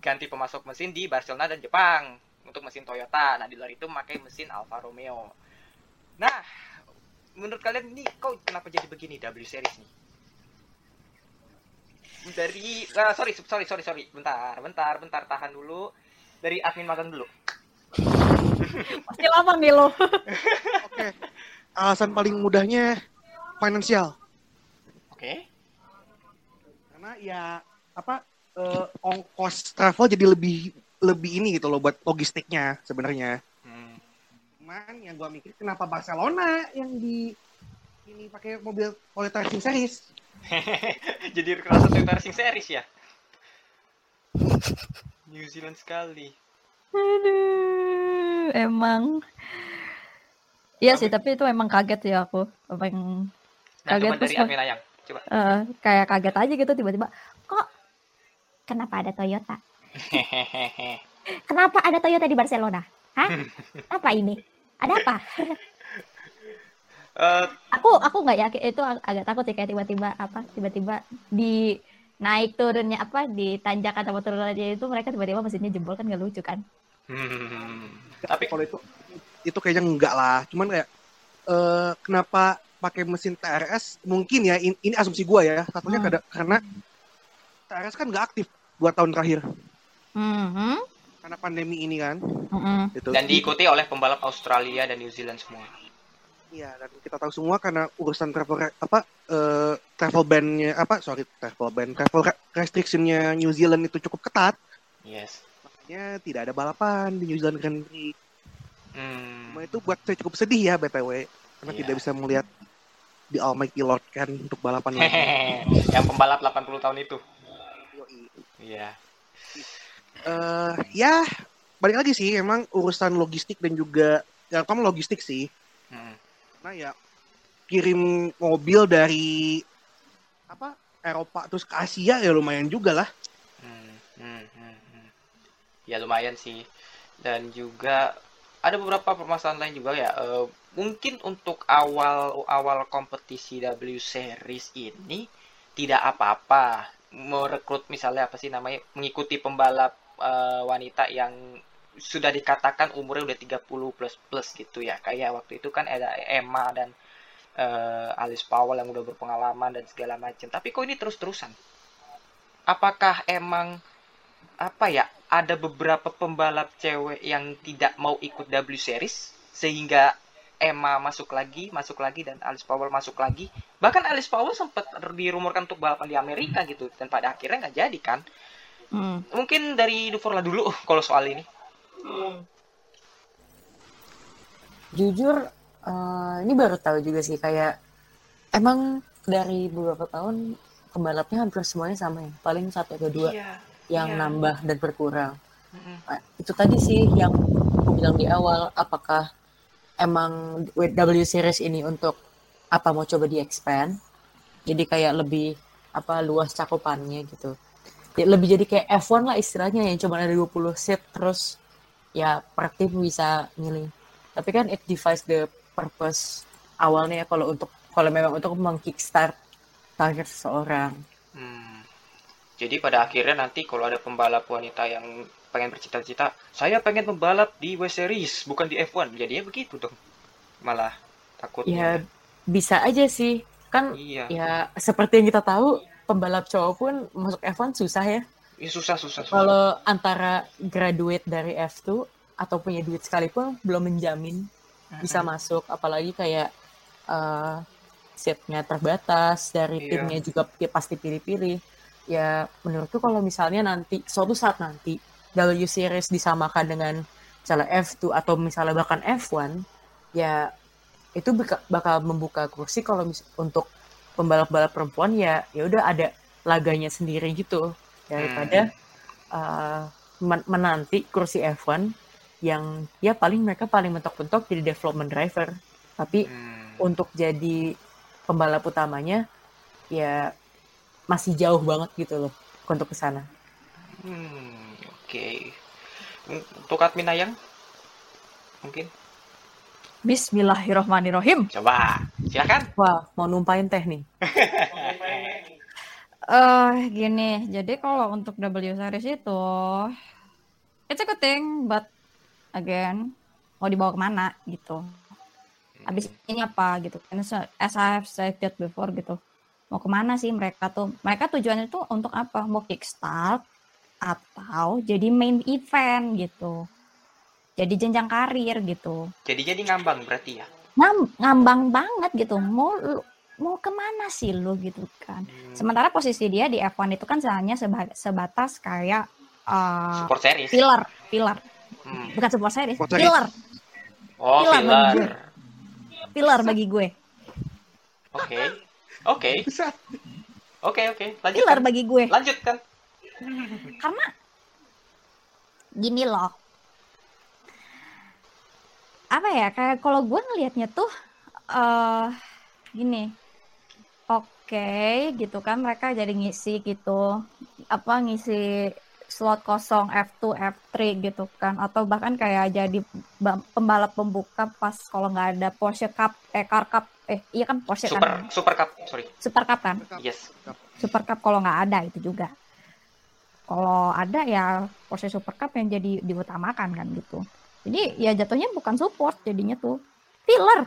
ganti pemasok mesin di Barcelona dan Jepang untuk mesin Toyota. Nah, di luar itu memakai mesin Alfa Romeo. Nah, menurut kalian ini kok kenapa jadi begini W series nih? Dari ah, sorry sorry sorry sorry bentar bentar bentar tahan dulu dari admin magang dulu. Pasti lama nih lo. Oke. Alasan paling mudahnya finansial. Oke. Karena ya apa eh, ongkos travel jadi lebih lebih ini gitu loh buat logistiknya sebenarnya. Cuman yang gua mikir kenapa Barcelona yang di ini pakai mobil Toyota Racing Series? Jadi kerasa Toyota Racing Series ya? New Zealand sekali. Aduh, emang. Iya sih, tapi itu emang kaget ya aku. Apa yang Nah, Kaget coba dari. Coba. eh, kayak kaget aja gitu tiba-tiba. Kok kenapa ada Toyota? Kenapa ada Toyota di Barcelona? Hah? Apa ini? Ada apa? Eh, Aku aku nggak yakin itu ag- agak takut sih kayak tiba-tiba apa? Tiba-tiba di naik turunnya apa di tanjakan sama turunannya itu mereka tiba-tiba mesinnya jebol kan nggak lucu kan? hmm. Tapi kalau itu itu kayaknya enggak lah. Cuman kayak eh kenapa pakai mesin TRS? Mungkin ya in- ini asumsi gua ya. Satunya Hmm. karena TRS kan nggak aktif dua tahun terakhir Mhm. Karena pandemi ini kan. Mhm. Gitu. Dan diikuti oleh pembalap Australia dan New Zealand semua. Iya, dan kita tahu semua karena urusan travel apa eh, travel ban-nya apa sorry travel ban travel re- restriction-nya New Zealand itu cukup ketat. Yes. Makanya tidak ada balapan di New Zealand Grand Prix. Hmm. Cuma itu buat saya cukup sedih ya BTW karena Iya. tidak bisa melihat di Almighty Lord kan untuk balapan lagi. Yang pembalap 80 tahun itu. Iya. Eh ya balik lagi sih emang urusan logistik dan juga ya kamu logistik sih Hmm. nah ya kirim mobil dari apa Eropa terus ke Asia ya lumayan juga lah Hmm, hmm, hmm, hmm. Ya lumayan sih. Dan juga ada beberapa permasalahan lain juga ya. Eh, mungkin untuk awal awal kompetisi W Series ini tidak apa-apa merekrut misalnya apa sih namanya mengikuti pembalap eh, wanita yang sudah dikatakan umurnya udah 30 plus plus gitu ya. Kayak waktu itu kan ada Emma dan eh, Alice Powell yang udah berpengalaman dan segala macam. Tapi kok ini terus-terusan? apakah emang apa ya ada beberapa pembalap cewek yang tidak mau ikut W Series sehingga Emma masuk lagi, masuk lagi dan Alice Powell masuk lagi. Bahkan Alice Powell sempat dirumorkan untuk balapan di Amerika gitu dan pada akhirnya nggak jadi kan. Hmm. Mungkin dari Duforla dulu kalau soal ini. Jujur, eh, ini baru tahu juga sih kayak emang dari beberapa tahun pembalapnya hampir semuanya sama ya. Paling satu atau dua Iya. yang iya. nambah dan berkurang. Mm-mm. Nah, itu tadi sih yang aku bilang di awal, apakah emang W Series ini untuk apa mau coba di expand? Jadi kayak lebih apa luas cakupannya gitu. Ya, lebih jadi kayak F1 lah istilahnya yang cuma ada 20 seat terus ya per tim bisa milih. Tapi kan it defies the purpose awalnya ya kalau untuk kalau memang untuk mengkickstart target seseorang. Hmm. Jadi pada akhirnya nanti kalau ada pembalap wanita yang pengen bercita-cita, saya pengen membalap di W Series bukan di F1. Jadinya begitu dong. Malah Ya takutnya. bisa aja sih. Kan Iya. ya seperti yang kita tahu pembalap cowok pun masuk F1 susah ya. Ini susah susah. susah. Kalau antara graduate dari F2 atau punya duit sekalipun belum menjamin bisa masuk apalagi kayak eh seatnya terbatas dari Iya. timnya juga pi- pasti pilih-pilih ya menurutku kalau misalnya nanti suatu saat nanti W Series disamakan dengan misalnya F2 atau misalnya bahkan F1 ya itu baka- bakal membuka kursi kalau mis- untuk pembalap-balap perempuan ya ya udah ada laganya sendiri gitu daripada uh, men- menanti kursi F1 yang ya paling mereka paling mentok-mentok jadi development driver tapi Hmm. untuk jadi pembalap utamanya ya masih jauh banget gitu loh untuk ke sana. Hmm, oke. Untuk admin ayang? Mungkin. Bismillahirrohmanirrohim. Coba, silakan. Wah, mau numpain teh nih. Eh gini, jadi kalau untuk W series itu it's a good thing, but again mau dibawa ke mana gitu. Habis ini apa gitu. And so, as I have said that before gitu. Mau ke mana sih mereka tuh? Mereka tujuannya tuh untuk apa? Mau kickstart atau jadi main event gitu. Jadi jenjang karir gitu. Jadi jadi ngambang berarti ya. Ngam, ngambang banget gitu. Mau lu- mau ke mana sih lu gitu kan? Hmm, Sementara posisi dia di F1 itu kan hanya seba- sebatas kayak uh, support series. pilar, pilar, Hmm. bukan support series, Support series. pilar, Oh, Pilar bagi gue. pilar bagi gue, Oke. Oke. Oke, oke. pilar Lanjutkan. bagi gue. Lanjutkan. Karena gini loh, apa ya? Kayak kalau gue ngelihatnya tuh, eh gini, oke gitu kan mereka jadi ngisi gitu, apa ngisi slot kosong F2, F3 gitu kan, atau bahkan kayak jadi ba- pembalap pembuka pas kalau nggak ada Porsche Cup, eh Car Cup, eh iya kan Porsche Super kan, Super Cup, sorry. Super Cup kan. Yes. Super Cup kalau nggak ada itu juga. Kalau ada ya Porsche Super Cup yang jadi diutamakan kan gitu. Jadi ya jatuhnya bukan support jadinya tuh filler,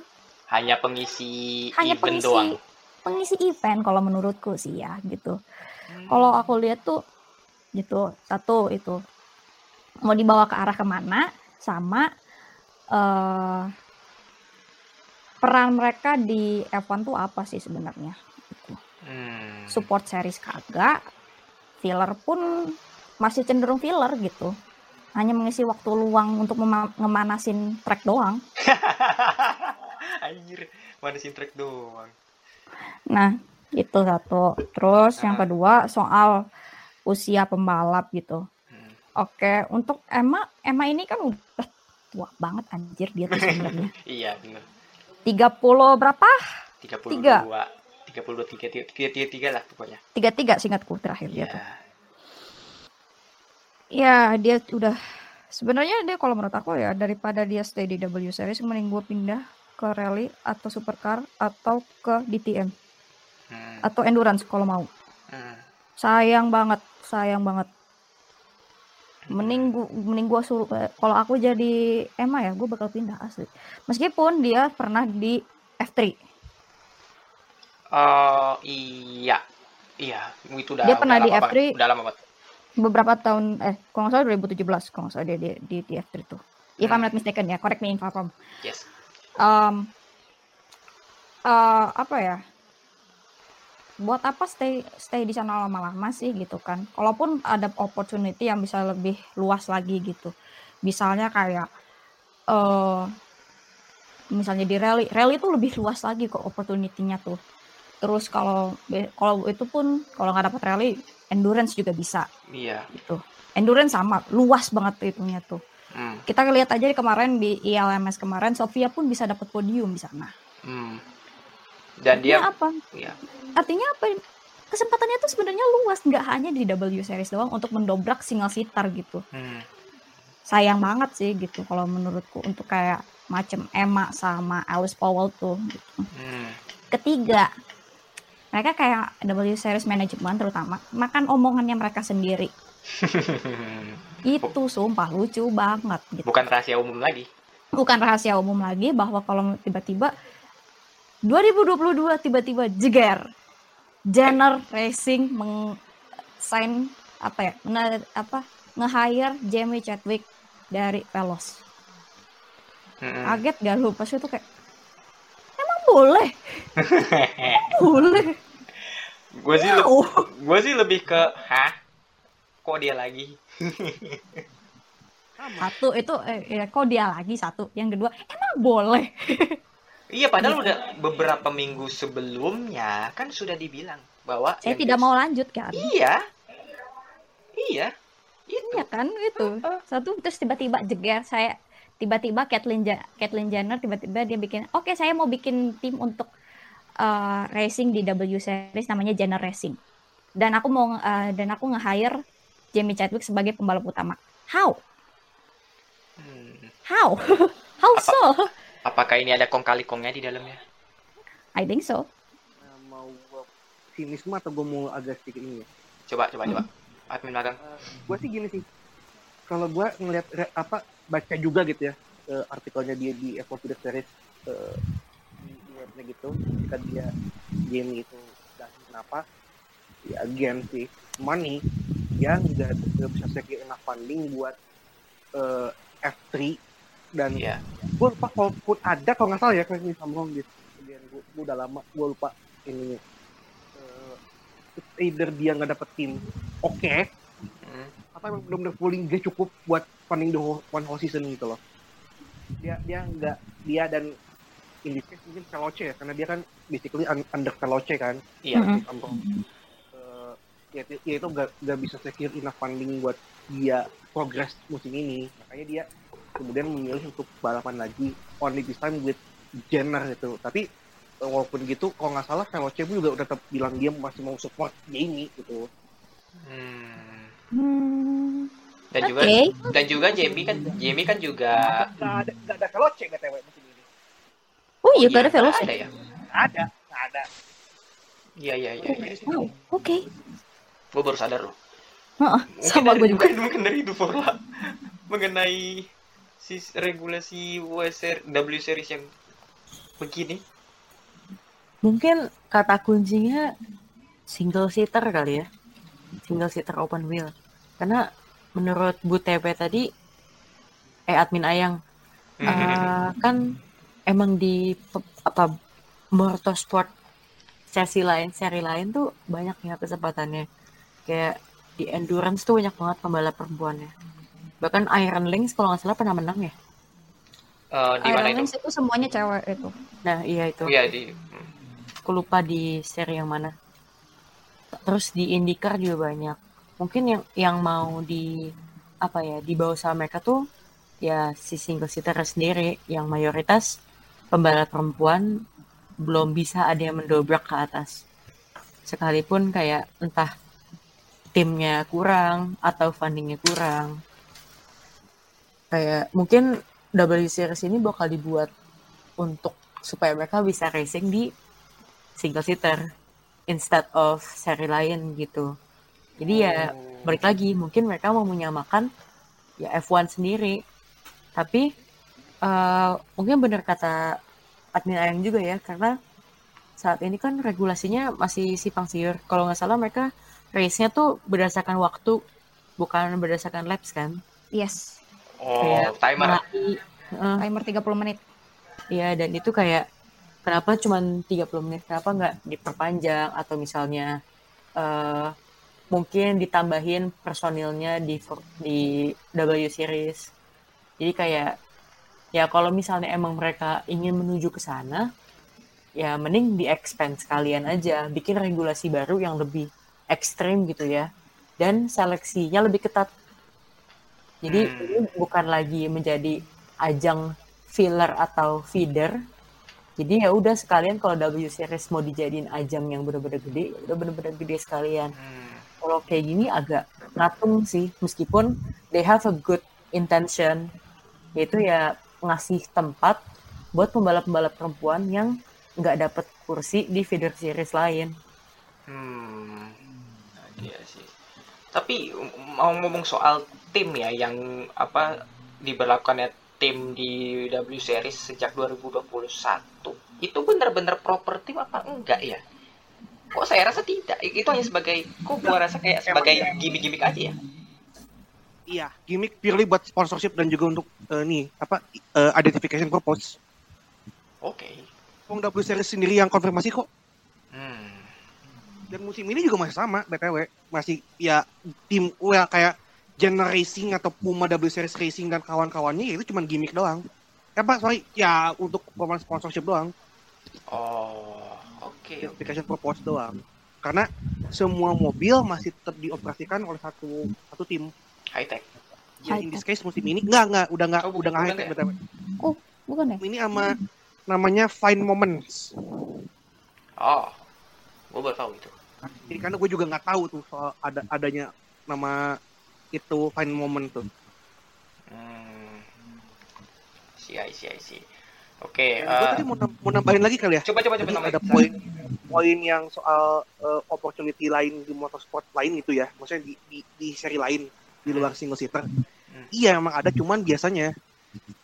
Hanya pengisi hanya event pengisi doang. pengisi event kalau menurutku sih ya gitu. Kalau aku lihat tuh gitu satu itu mau dibawa ke arah ke mana sama eh peran mereka di F1 tuh apa sih sebenarnya? Gitu. Hmm. support series kagak filler pun masih cenderung filler gitu hanya mengisi waktu luang untuk mema- ngemanasin track doang Anjir, manasin track doang. nah itu satu terus yang Ah. kedua soal usia pembalap gitu Hmm. oke untuk Emma Emma ini kan udah tua banget anjir dia tuh sebenarnya Iya, bener. 30 berapa 32. Tiga. 32 tiga, tiga, tiga, tiga, tiga lah pokoknya. 33 singkatku terakhir dia Iya. tuh ya dia udah sebenarnya dia kalau menurut aku ya daripada dia stay di W series mending gue pindah ke rally atau supercar atau ke DTM Hmm. atau endurance kalau mau Hmm. sayang banget sayang banget mending gua mending gua suruh eh, kalau aku jadi Emma ya gue bakal pindah asli meskipun dia pernah di F3 Oh, iya. Iya, itu udah Dia pernah udah di lama F3. banget. Udah lama banget. Beberapa tahun eh kalau nggak salah 2017 kalau nggak salah dia di, di, di F3 tuh if I'm not mistaken ya correct me if I'm wrong. Yes. um, eh, apa ya? Buat apa stay stay di sana lama-lama sih gitu kan. Kalaupun ada opportunity yang bisa lebih luas lagi gitu. Misalnya kayak eh misalnya di rally rally itu lebih luas lagi kok opportunity-nya tuh terus kalau kalau itu pun kalau nggak dapat rally endurance juga bisa Iya. gitu endurance sama luas banget itunya tuh Hmm. kita lihat aja kemarin di ILMS kemarin Sofia pun bisa dapat podium di sana Hmm. Dan Artinya dia apa Iya. artinya apa kesempatannya tuh sebenarnya luas nggak hanya di W series doang untuk mendobrak single seater gitu Hmm. sayang banget sih gitu kalau menurutku untuk kayak macam Emma sama Alice Powell tuh gitu. Hmm. ketiga mereka kayak W series management terutama makan omongannya mereka sendiri. Itu sumpah lucu banget gitu. Bukan rahasia umum lagi. bukan rahasia umum lagi bahwa kalau tiba-tiba 2022 tiba-tiba jeger. Jenner Racing meng sign apa ya nge, apa nge-hire Jamie Chadwick dari Velos Hmm. kaget gak lu? Pas itu kayak boleh. Boleh. Gue sih le- Wow. gue sih lebih ke hah? Kok dia lagi? Satu itu eh, ya, kok dia lagi? Satu. Yang kedua emang boleh? Iya padahal udah beberapa minggu sebelumnya kan sudah dibilang bahwa saya yang tidak dia- mau lanjut kan? Iya. Iya itu. Iya kan gitu. Satu terus tiba-tiba jeger saya tiba-tiba Caitlyn Ja- Caitlyn Jenner tiba-tiba dia bikin oke saya mau bikin tim untuk eh, racing di W Series namanya Jenner Racing dan aku mau eh, dan aku nge-hire Jamie Chadwick sebagai pembalap utama how Hmm. how how Apa- so Apakah ini ada kong kali kongnya di dalamnya? I think so Nah, mau sinisme atau gue mau agak sedikit ini ya? Coba, coba, coba. Admin magang. gue sih gini sih kalau gue ngelihat re- apa baca juga gitu ya eh, artikelnya dia di F1 Video Series eh, di, di webnya gitu ketika dia game itu dan kenapa ya again sih money yang nggak bisa secure enough funding buat eh, F3 dan Iya. gue lupa kalaupun ada kalau nggak salah ya kalau ini sambung gitu Kemudian gue, gue udah lama gue lupa Eh, it's either dia nggak dapet tim oke Hmm. Atau emang benar-benar fully gak cukup buat funding the whole, one whole season gitu loh dia dia nggak dia dan in this case mungkin Veloce ya karena dia kan basically un- under Veloce kan Iya. Mm-mm. Sampo. Eh, ya, itu- ya itu gak, gak bisa secure enough funding buat dia progress musim ini makanya dia kemudian memilih untuk balapan lagi only this time with Jenner gitu tapi eh, walaupun gitu kalau nggak salah Veloce pun juga udah tetap bilang dia masih mau support Jamie gitu Hmm. Hmm. Dan juga oke dan juga Jamie kan Jamie kan juga nggak ada nggak ada Veloce btw musim ini oh iya ada Iya, Veloce Ada ya. Ada nggak ada Iya, iya, iya, iya. Oh, oke Gue baru sadar loh. Heeh, Mungkin sama gue juga Bukan, bukan dari itu Forla. Mengenai si regulasi WSR, W series yang begini. Mungkin kata kuncinya single seater kali ya. Single seater open wheel. Karena menurut Bu TP tadi, eh admin Ayang, Hmm. eh, kan emang di apa motorsport sesi lain, seri lain tuh banyak ya kesempatannya. Kayak di endurance tuh banyak banget pembalap perempuannya. Bahkan Iron Lynx kalau nggak salah pernah menang ya. Eh, di mana Iron itu? Lynx itu semuanya cewek itu Nah iya itu. Iya di. aku lupa di seri yang mana. Terus di IndyCar juga banyak. Mungkin yang yang mau di apa ya dibawa sama mereka tuh ya si single seater sendiri yang mayoritas pembalap perempuan belum bisa ada yang mendobrak ke atas. Sekalipun kayak entah timnya kurang atau fundingnya kurang. Kayak mungkin W Series ini bakal dibuat untuk supaya mereka bisa racing di single seater instead of seri lain gitu. Jadi ya balik lagi mungkin mereka mau menyamakan ya F1 sendiri. Tapi eh, mungkin benar kata admin Ayang juga ya karena saat ini kan regulasinya masih simpang siur. Kalau nggak salah mereka race-nya tuh berdasarkan waktu bukan berdasarkan laps kan. yes Oh, Kayak timer. melati- Heeh. timer 30 menit Iya, dan itu kayak kenapa cuma 30 menit? Kenapa nggak diperpanjang atau misalnya eh mungkin ditambahin personilnya di di W series. Jadi kayak ya kalau misalnya emang mereka ingin menuju ke sana, ya mending di expand sekalian aja, bikin regulasi baru yang lebih ekstrim gitu ya. Dan seleksinya lebih ketat. Jadi Hmm. ini bukan lagi menjadi ajang filler atau feeder. Jadi ya udah sekalian kalau W series mau dijadiin ajang yang bener-bener gede, ya udah bener-bener gede sekalian. Hmm. Kalau kayak gini agak ngatung sih, meskipun they have a good intention, yaitu ya ngasih tempat buat pembalap-pembalap perempuan yang nggak dapet kursi di feeder series lain. Hmm. Nah, iya sih. Tapi mau ngomong soal tim ya yang apa diberlakukannya tim di W Series sejak 2021 itu benar-benar proper tim apa enggak ya? Kok saya rasa tidak. Itu hanya sebagai kok gua rasa kayak sebagai gimmick-gimmick aja ya. Iya, gimmick purely buat sponsorship dan juga untuk eh, nih apa eh, identification purpose. Oke. Wong W Series sendiri yang konfirmasi kok. Hmm. Dan musim ini juga masih sama, btw masih ya tim ya kayak Jenner Racing atau Puma W Series Racing dan kawan-kawannya ya itu cuma gimmick doang. Apa sorry ya untuk pemain sponsorship doang, Oh, oke. identification purpose doang. Karena semua mobil masih tetap dioperasikan oleh satu satu tim. High tech. Ya, High in this case musim ini enggak enggak udah enggak Oh, udah enggak bukan high tech ya? BTW. Bukan ya? Ini sama namanya Fine Moments. Oh, gue baru tahu itu. Jadi karena gue juga nggak tahu tuh soal ada adanya nama itu Fine Moment tuh. Hmm. Si, I see, I see. Oke, Dan gue eh, tadi mau, nam- mau nambahin lagi kali ya. coba coba coba nambahin. ada poin poin yang soal eh, opportunity lain di motorsport lain itu ya. Maksudnya di, di, di seri lain di luar single seater. Iya emang ada cuman biasanya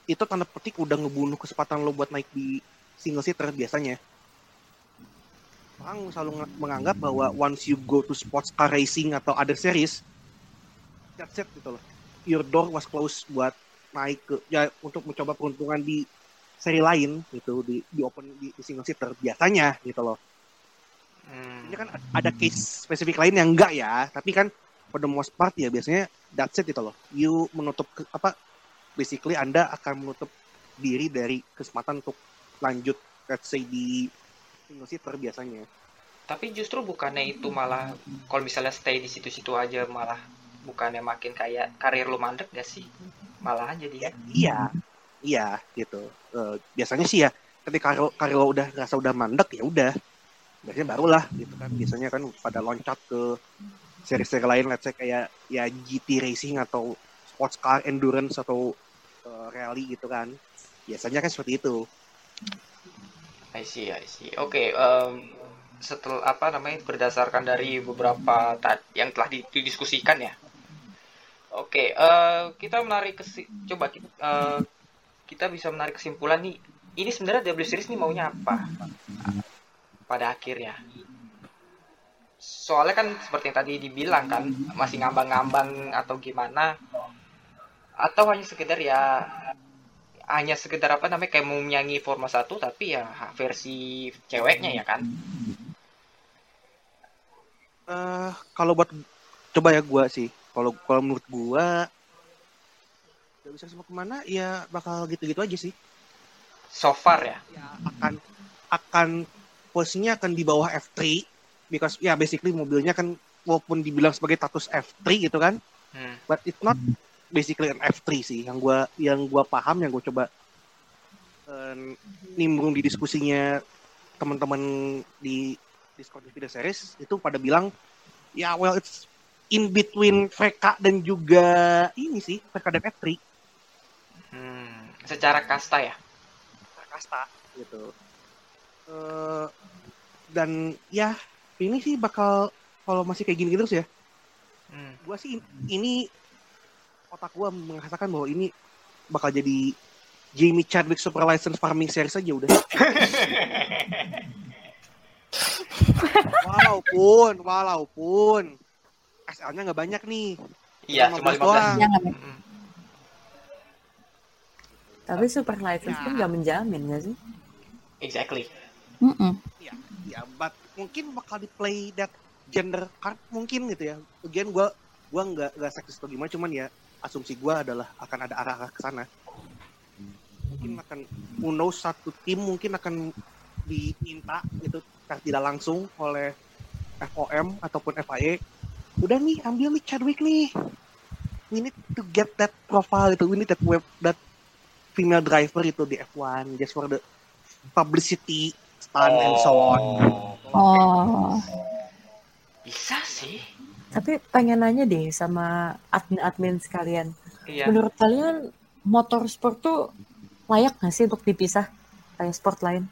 itu tanda petik udah ngebunuh kesempatan lo buat naik di single seater biasanya. Orang selalu menganggap bahwa once you go to sports car racing atau other series, it gitu loh. Your door was closed buat naik ke ya untuk mencoba peruntungan di seri lain gitu di di open di, di single seater biasanya gitu loh. Hmm. Ini kan ada case spesifik lain yang enggak ya, tapi kan for the most part ya biasanya that's it gitu loh. You menutup ke- apa basically Anda akan menutup diri dari kesempatan untuk lanjut let's say di single seater biasanya. Tapi justru bukannya itu malah kalau misalnya stay di situ-situ aja malah bukannya makin kayak karir lu mandek gak sih? Malah aja dia. Iya, iya gitu. Eh, biasanya sih ya ketika karir, karir lo udah rasa udah mandek ya udah. Biasanya barulah gitu kan. Biasanya kan pada loncat ke seri-seri lain let's say kayak ya GT racing atau sports car endurance atau eh, rally gitu kan. Biasanya kan seperti itu. I see, I see. Oke, em, setelah apa namanya berdasarkan dari beberapa yang telah di- didiskusikan ya. Oke, eh, kita menarik kesi- coba kita, eh, kita bisa menarik kesimpulan nih. Ini sebenarnya W Series nih maunya apa? Pada akhirnya. Soalnya kan seperti yang tadi dibilang kan masih ngambang-ngambang atau gimana atau hanya sekedar ya hanya sekedar apa namanya kayak mau nyanyi Forma 1 tapi ya versi ceweknya ya kan. eh kalau buat coba ya gua sih. Kalau kalau menurut gua gak bisa semua ke mana ya bakal gitu-gitu aja sih. So far ya. ya akan akan posisinya akan di bawah F3 because ya basically mobilnya kan walaupun dibilang sebagai status F3 gitu kan Hmm. but it's not basically an F3 sih yang gua yang gua paham yang gua coba eh, nimbrung di diskusinya teman-teman di Discord Video Series itu pada bilang ya well it's in between VK dan juga ini sih VK dan F3 Hmm. Secara kasta ya. kasta gitu Eh, dan ya ini sih bakal kalau masih kayak gini terus ya Hmm. gua sih ini otak gua mengatakan bahwa ini bakal jadi Jamie Chadwick Super License Farming Series aja udah walaupun walaupun SL-nya nggak banyak nih Iya, cuma 15 15. doang. Hmm. Tapi super license Ya. pun nggak menjamin nggak sih? Exactly. Mm-mm. ya ya but mungkin bakal di play that gender card mungkin gitu ya again gua gua nggak nggak seksis atau gimana cuman ya asumsi gua adalah akan ada arah-arah ke sana mungkin akan who knows satu tim mungkin akan diminta gitu tidak langsung oleh FOM ataupun FIA udah nih ambil nih Chadwick nih we need to get that profile itu we need that web that female driver itu di F1 just for the publicity stunt and so on Oh. Bisa sih. Tapi pengen nanya deh sama admin-admin sekalian. Iya. Menurut kalian motorsport tuh layak nggak sih untuk dipisah kayak sport lain?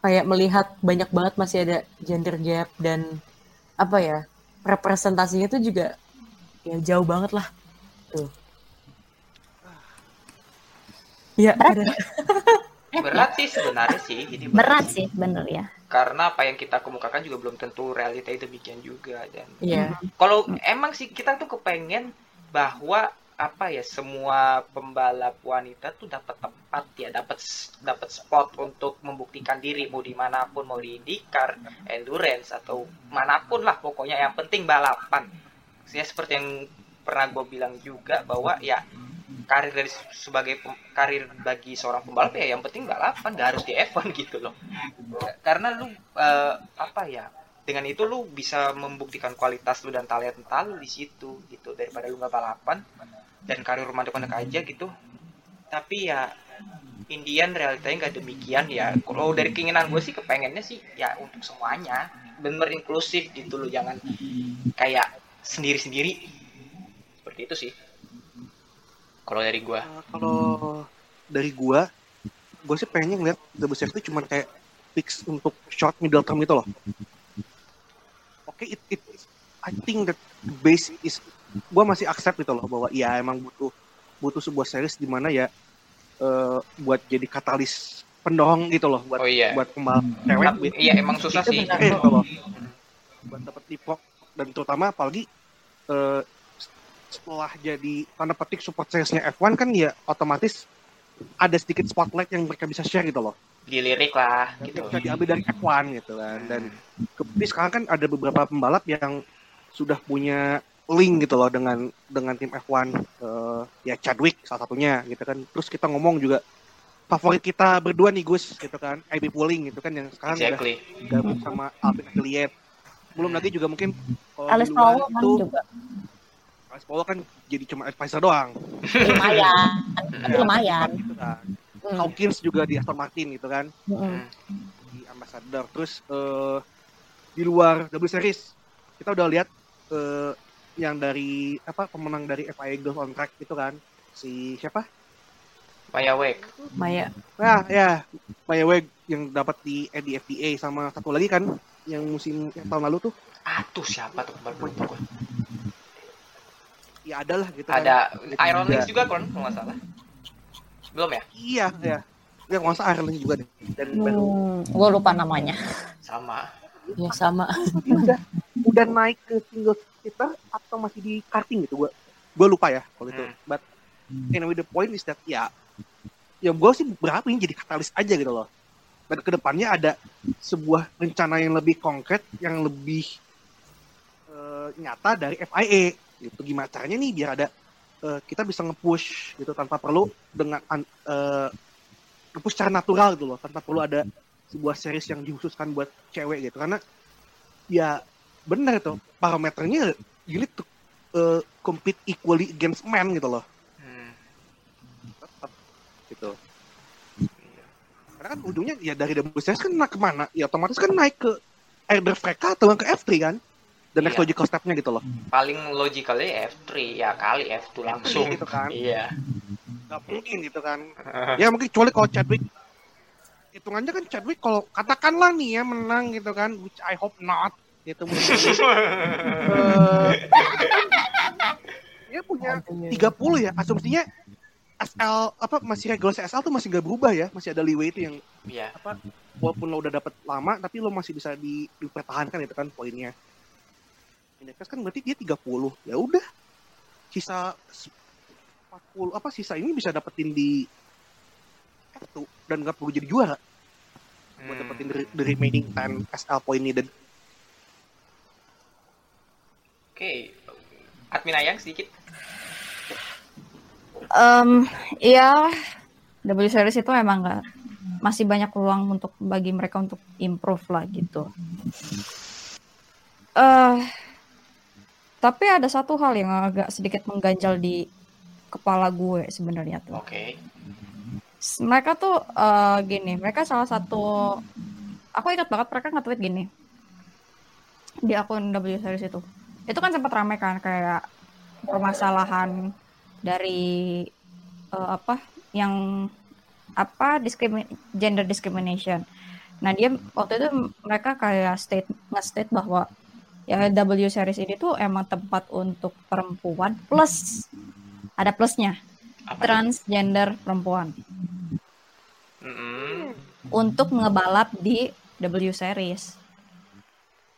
Kayak melihat banyak banget masih ada gender gap dan apa ya representasinya tuh juga ya jauh banget lah tuh. Ya, Berat. ada. Berat sih sebenarnya sih. Jadi Berat sih bener ya. Karena apa yang kita kemukakan juga belum tentu realita demikian juga dan Iya. kalau emang sih kita tuh kepengen bahwa apa ya semua pembalap wanita tuh dapat tempat ya dapat dapat spot untuk membuktikan diri mau di mana pun mau di IndyCar, endurance atau mana pun lah pokoknya. Yang penting balapan. Saya seperti yang pernah gue bilang juga bahwa ya karir dari sebagai pem- karir bagi seorang pembalap ya yang penting balapan gak harus di F1 gitu loh. Karena lu eh, apa ya dengan itu lu bisa membuktikan kualitas lu dan talenta lu di situ gitu daripada lu nggak balapan dan karir rumah depan aja gitu. Tapi ya Indian realitanya nggak demikian ya. Kalau dari keinginan gue sih kepengennya sih ya untuk semuanya. Bener inklusif gitu loh jangan kayak sendiri-sendiri. Seperti itu sih. Kalau dari gue Uh, kalau dari gua, gua sih pengennya ngeliat double safety cuma kayak fix untuk short middle term gitu loh. Oke, it, it, I think that the base is, gua masih accept gitu loh bahwa ya emang butuh butuh sebuah series di mana ya eh, buat jadi katalis pendorong gitu loh buat oh iya. buat pembalap cewek Tapi, iya emang susah Itu sih. benar. Gitu loh. buat dapat leapfrog dan terutama apalagi eh, setelah jadi tanda petik support seriesnya F1 kan ya otomatis ada sedikit spotlight yang mereka bisa share gitu loh. Dilirik lah gitu. bisa diambil dari F1 gitu kan dan kebis sekarang kan ada beberapa pembalap yang sudah punya link gitu loh dengan dengan tim F1 eh, ya Chadwick salah satunya gitu kan. Terus kita ngomong juga favorit kita berdua nih Gus gitu kan. IB Pooling gitu kan yang sekarang udah exactly. gabung sama Alpine Affiliate belum lagi juga mungkin kalau di luar Powell kan itu juga. Alice Powell kan jadi cuma advisor doang. Lumayan, tapi Ya, lumayan. gitu kan. Hmm. Hawkins juga di Aston Martin gitu kan. Mm-mm. di ambassador. Terus eh, di luar W Series kita udah lihat eh, yang dari apa pemenang dari FIA Golf on Track itu kan si siapa Maya Wek Maya. ya ya Maya Weg yang dapat di eh, di FDA sama satu lagi kan yang musim yang tahun lalu tuh Atuh siapa tuh kemarin lupa gue. ya ada lah gitu kan. Ada Iron Lynx juga kan kalau nggak salah. Belum ya? iya ya ya nggak usah Ireland juga deh dan baru Hmm, gue lupa namanya. Sama. Ya sama. udah udah naik ke single seater atau masih di karting gitu gua gua lupa ya kalau itu Hmm. but anyway the point is that ya ya gua sih berharap ini jadi katalis aja gitu loh dan ke depannya ada sebuah rencana yang lebih konkret yang lebih eh, nyata dari FIA gitu gimana caranya nih biar ada eh, kita bisa nge-push gitu tanpa perlu dengan an- eh, nge-push secara natural gitu loh tanpa perlu ada sebuah series yang dikhususkan buat cewek gitu. Karena ya benar itu parameternya you need to uh, compete equally against men gitu loh. Hmm. Tetap, gitu. Karena kan ujungnya ya dari WCS kan naik ke mana ya otomatis kan naik ke either mereka atau ke F3 kan? The next Iya. logical stepnya gitu loh. Paling logically F3 ya kali F2 langsung. gitu kan. Iya. nggak mungkin gitu kan. Ya mungkin kecuali kalau Chadwick hitungannya kan Chadwick kalau katakanlah nih ya menang gitu kan which I hope not gitu. Eh, dia punya 30 ya asumsinya SL apa masih regulasi SL tuh masih nggak berubah ya masih ada leeway itu yang Iya. apa walaupun lo udah dapat lama tapi lo masih bisa di, dipertahankan itu kan poinnya. Indeks kan berarti dia 30 ya udah. Sisa 40 apa sisa ini bisa dapetin di F2 dan nggak perlu jadi juara buat Hmm. dapetin the, the remaining 10 SL point needed Oke. Admin Ayang sedikit. Em, ya W series itu emang nggak masih banyak peluang untuk bagi mereka untuk improve lah gitu. Eh, tapi ada satu hal yang agak sedikit mengganjal di kepala gue sebenarnya tuh. Oke. S- Mereka tuh eh, gini, mereka salah satu, aku ingat banget mereka nge-tweet gini di akun W series itu. Itu kan sempat ramai kan kayak permasalahan dari eh, apa yang apa diskrimi- gender discrimination. Nah dia waktu itu mereka kayak state nge-state bahwa ya W series ini tuh emang tempat untuk perempuan plus ada plusnya Apa? itu? transgender perempuan Mm-mm. untuk ngebalap di W series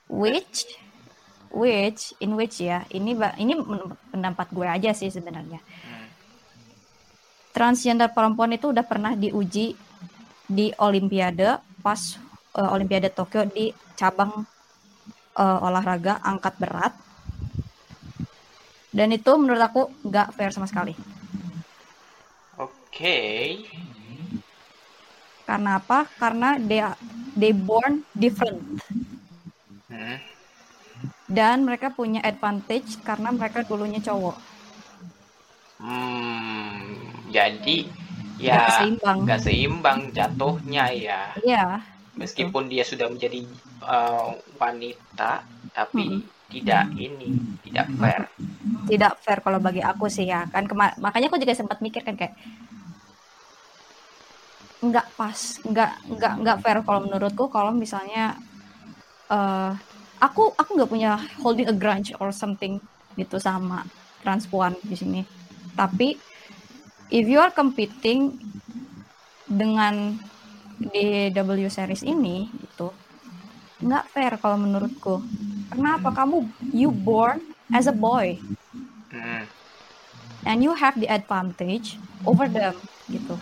which which in which ya ini ini pendapat gue aja sih sebenarnya Hmm. transgender perempuan itu udah pernah diuji di Olimpiade pas eh, Olimpiade Tokyo di cabang eh, olahraga angkat berat dan itu menurut aku nggak fair sama sekali Oke. karena apa karena they are- they born different Hmm. dan mereka punya advantage karena mereka dulunya cowok Hmm, jadi Nggak ya seimbang. nggak seimbang jatuhnya ya. Iya. Meskipun dia sudah menjadi uh, wanita, tapi tidak ini tidak fair. Tidak fair kalau bagi aku sih ya. Kan kema- makanya aku juga sempat mikir kan kayak nggak pas, nggak nggak nggak fair kalau menurutku kalau misalnya eh aku aku nggak punya holding a grudge or something gitu sama transpuan di sini. Tapi if you are competing dengan di W series ini gitu nggak fair kalau menurutku. Kenapa kamu you born as a boy Hmm. and you have the advantage over them gitu.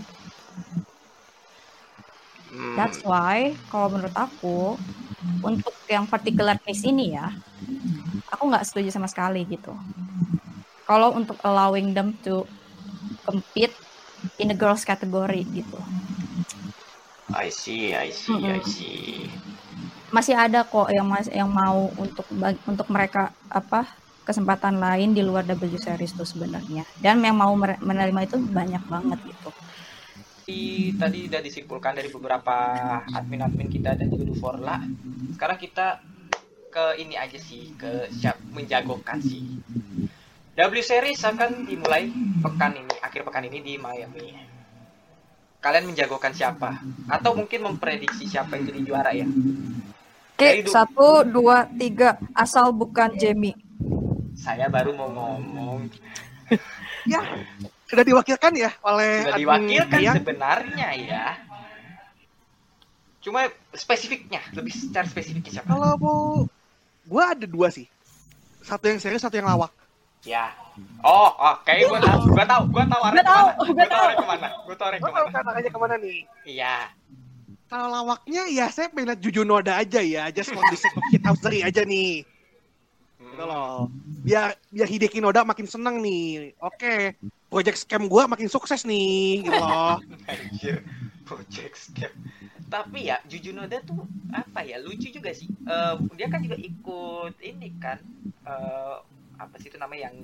Hmm. That's why kalau menurut aku untuk yang particular case ini ya, aku nggak setuju sama sekali gitu. Kalau untuk allowing them to compete in the girls category gitu, I see, I see, I Mm-mm. see. masih ada kok yang mas yang mau untuk untuk mereka apa kesempatan lain di luar W series tuh sebenarnya. Dan yang mau menerima itu banyak banget gitu. Di- tadi udah disimpulkan dari beberapa admin-admin kita dan juga Duforla. Sekarang kita ke ini aja sih, ke siap menjagokan sih. W Series akan dimulai pekan ini, akhir pekan ini di Miami. Kalian menjagokan siapa? Atau mungkin memprediksi siapa yang jadi juara ya? Oke, du- satu, dua, tiga. Asal bukan Jamie. Saya baru mau ngomong. Ya, sudah diwakilkan ya oleh Sudah diwakilkan Yang. sebenarnya ya. Cuma spesifiknya, lebih secara spesifiknya siapa? Kalau mau, gua ada dua sih. Satu yang serius, satu yang lawak. Ya. Oh, oke, gua tahu, gua tahu, gua tahu Gua tahu, Gua tahu tahu. arah ke mana. Gua tahu Gua tahu ke mana. kan ke mana nih. Iya. Kalau lawaknya ya saya pengen lihat Juju Noda aja ya, just for the sake of shithousery aja nih. Gitu Hmm. loh. Biar biar Hideki Noda makin seneng nih. Oke, project scam gua makin sukses nih, gitu loh. Anjir. Project scam. Tapi ya, Juju Noda tuh apa ya? Lucu juga sih. Eh, dia kan juga ikut ini kan eh, apa sih itu namanya yang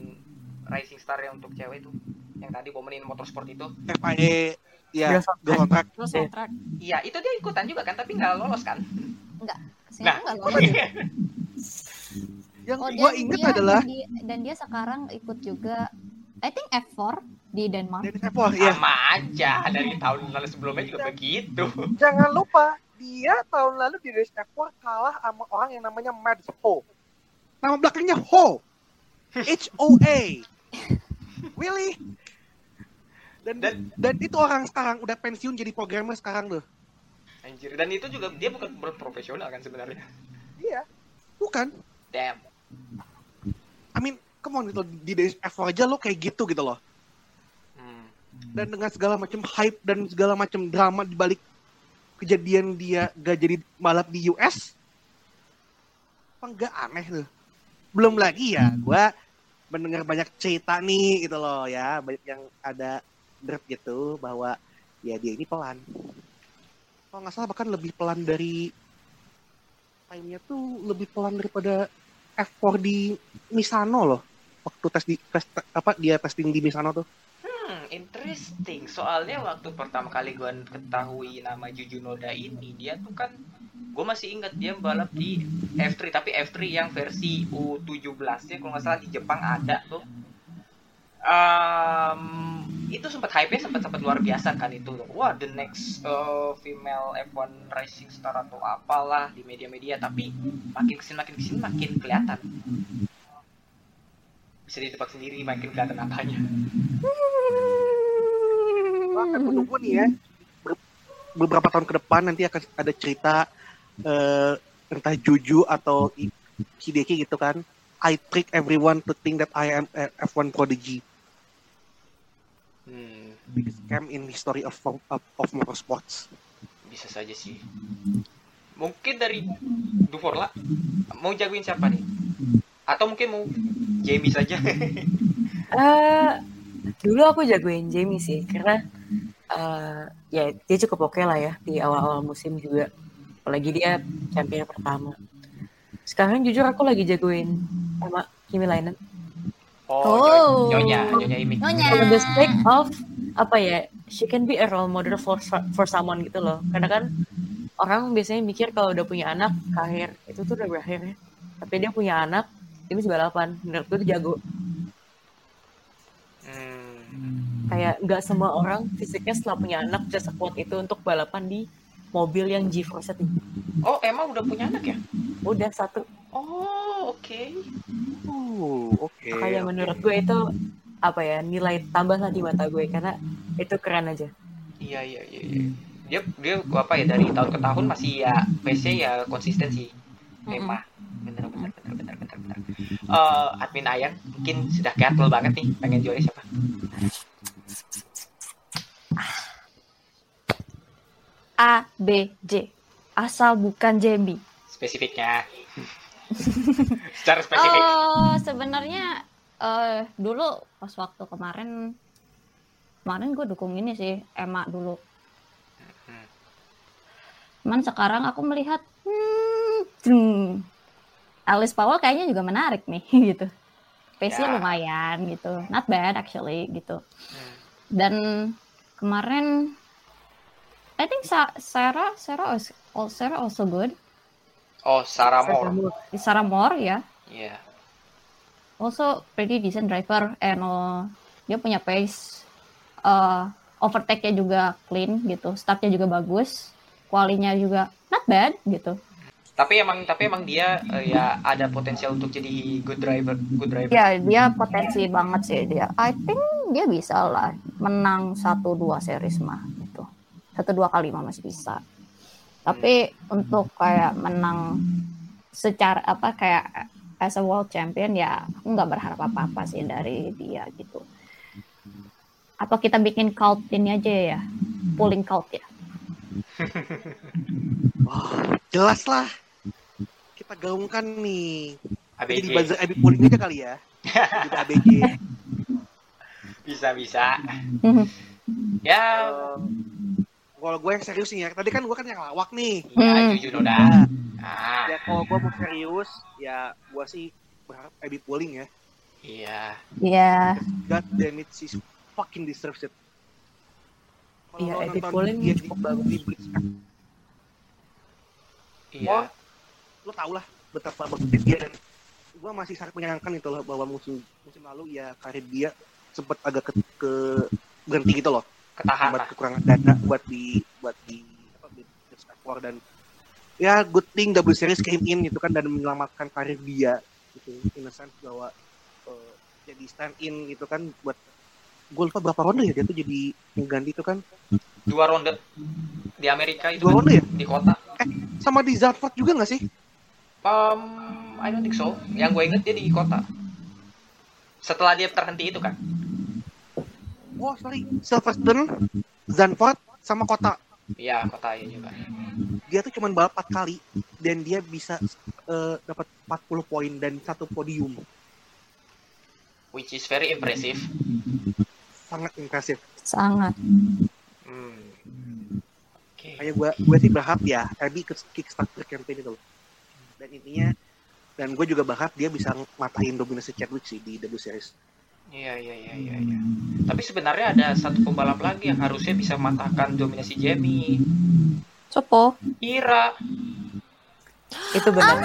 Rising Star yang untuk cewek itu yang tadi komenin motorsport itu FIA ya, on Track. Iya. kontrak. iya itu dia ikutan juga kan tapi nggak lolos kan Ke sini Nah. enggak lolos. Yang Oh, gua dan inget dia- adalah dan dia, dan dia sekarang ikut juga I think F4 di Denmark. Dennis Evor, ya. sama aja dari tahun lalu sebelumnya juga begitu Jangan lupa, dia tahun lalu di Race F4 kalah sama orang yang namanya Mads Ho. Nama belakangnya Ho. H-O-A. really? Dan, dan, Dan- dan itu orang sekarang udah pensiun jadi programmer sekarang tuh. anjir dan itu juga dia bukan berprofesional kan sebenarnya Iya. Bukan. damn I mean, come on gitu. Di Race F4 aja lo kayak gitu gitu loh. Hmm. Dan dengan segala macam hype dan segala macam drama di balik kejadian dia gak jadi balap di US. Apa enggak aneh tuh. Belum lagi ya, gua mendengar banyak cerita nih gitu loh ya, banyak yang ada drop gitu bahwa ya dia ini pelan. Kalau nggak salah bahkan lebih pelan dari time-nya tuh lebih pelan daripada F4 di Misano loh. Waktu tes di tes, apa dia testing di Misano tuh. Hmm, interesting. Soalnya waktu pertama kali gue ketahui nama Juju Noda ini, dia tuh kan gue masih ingat dia balap di F3, tapi F3 yang versi U17 ya kalau nggak salah di Jepang ada tuh. Um, itu sempat hype-nya sempat sempat luar biasa kan itu. Wah, the next uh, female F1 racing star atau apalah di media-media, tapi makin ke sini makin ke sini makin kelihatan. Bisa ditebak sendiri makin kelihatan apanya. Gua akan menunggu nih ya. Ber- beberapa tahun ke depan nanti akan ada cerita eh, entah Juju atau Hideki gitu kan. I trick everyone to think that I am a F1 prodigy. Hmm. Biggest scam in history of of, of motorsports. Bisa saja sih. Mungkin dari Duforla mau jagoin siapa nih? Atau mungkin mau Jamie saja? Eh, dulu aku jagoin Jamie sih karena eh, ya dia cukup oke lah ya di awal-awal musim juga apalagi dia champion pertama sekarang jujur aku lagi jagoin sama Kimi Lainen Oh, Oh. nyonya, nyonya Imi. Nyonya. for the sake of apa ya she can be a role model for for someone gitu loh karena kan orang biasanya mikir kalau udah punya anak karir itu tuh udah berakhir ya tapi dia punya anak masih balapan menurut gue jago Hmm. kayak nggak semua orang fisiknya setelah punya anak bisa sekuat itu untuk balapan di mobil yang G-force tinggi Oh, emang udah punya anak ya? udah satu Oh, oke. Oh, oke. kayak oke. menurut gue itu apa ya nilai tambah lah di mata gue karena itu keren aja Iya, iya, iya. iya. Dia dia apa ya dari tahun ke tahun masih ya PC ya konsisten sih. Tema. Bener, bener, bener, Eh, admin Ayan mungkin sudah gatel banget nih pengen jualnya siapa? A B J asal bukan Jambi. Spesifiknya. Secara spesifik. Oh, sebenarnya eh dulu pas waktu kemarin kemarin gue dukung ini sih Emma dulu. Hmm. Cuman sekarang aku melihat hmm, hmm, Alice Powell kayaknya juga menarik nih gitu. Pace-nya Ya. lumayan gitu. Not bad actually gitu. Hmm. Dan kemarin I think Sa- Sarah Sarah oh, Sarah also good. Oh, Sarah Moore. Sarah Moore ya. Iya. also pretty decent driver and uh, dia punya pace uh, overtake-nya juga clean gitu startnya juga bagus kualinya juga not bad gitu Tapi emang tapi emang dia eh, ya ada potensial untuk jadi good driver, good driver. ya dia potensi banget sih dia. I think dia bisa lah menang satu dua series mah gitu. Satu dua kali mah masih bisa. Tapi untuk kayak menang secara apa kayak as a world champion ya aku nggak berharap apa-apa sih dari dia gitu. Apa kita bikin cult ini aja ya. Pulling cult ya. Wah, jelas lah. Kita gaungkan nih. Jadi ABJ. buzzer Abby polling aja kali ya. Jadi ABG. Bisa bisa. Ya, Eh, kalau gue yang serius nih ya. Tadi kan gue kan yang lawak nih. ya Hmm. jujur udah. Ah, Ya kalau gue mau serius, ya gue sih berharap Abby polling ya. iya. ya God damn it, she's fucking deserves it. Iya, Abby Pauling dia cukup bagus. di Blitz, Iya. Lo tau lah betapa bagusnya dia dan gue masih sangat menyayangkan itu loh bahwa musim musim lalu ya karir dia sempat agak ke, ke berhenti gitu loh. Ketahan buat kekurangan dana buat di buat di apa di, di Spector dan ya good thing double series came in gitu kan dan menyelamatkan karir dia gitu. In a sense bahwa eh, jadi stand in gitu kan buat gue lupa berapa ronde ya dia tuh jadi pengganti itu kan. Dua ronde di Amerika itu dua ronde ya? di kota. sama di Zandvoort juga nggak sih Um, I don't think so. Yang gue inget dia di kota. Setelah dia terhenti itu kan. oh sorry Silverstone Zandvoort sama kota Iya, kota ya juga. dia tuh cuma balap 4 kali dan dia bisa eh, dapat 40 poin dan satu podium Which is very impressive. sangat impresif sangat Hmm. Oke. kayak gue gue sih berharap ya Abby ke Kickstarter campaign itu loh dan intinya dan gue juga berharap dia bisa matahin dominasi Chadwick sih di W Series Iya, iya, iya, iya, iya. Tapi sebenarnya ada satu pembalap lagi yang harusnya bisa matahkan dominasi Jamie. Sopo Ira. itu benar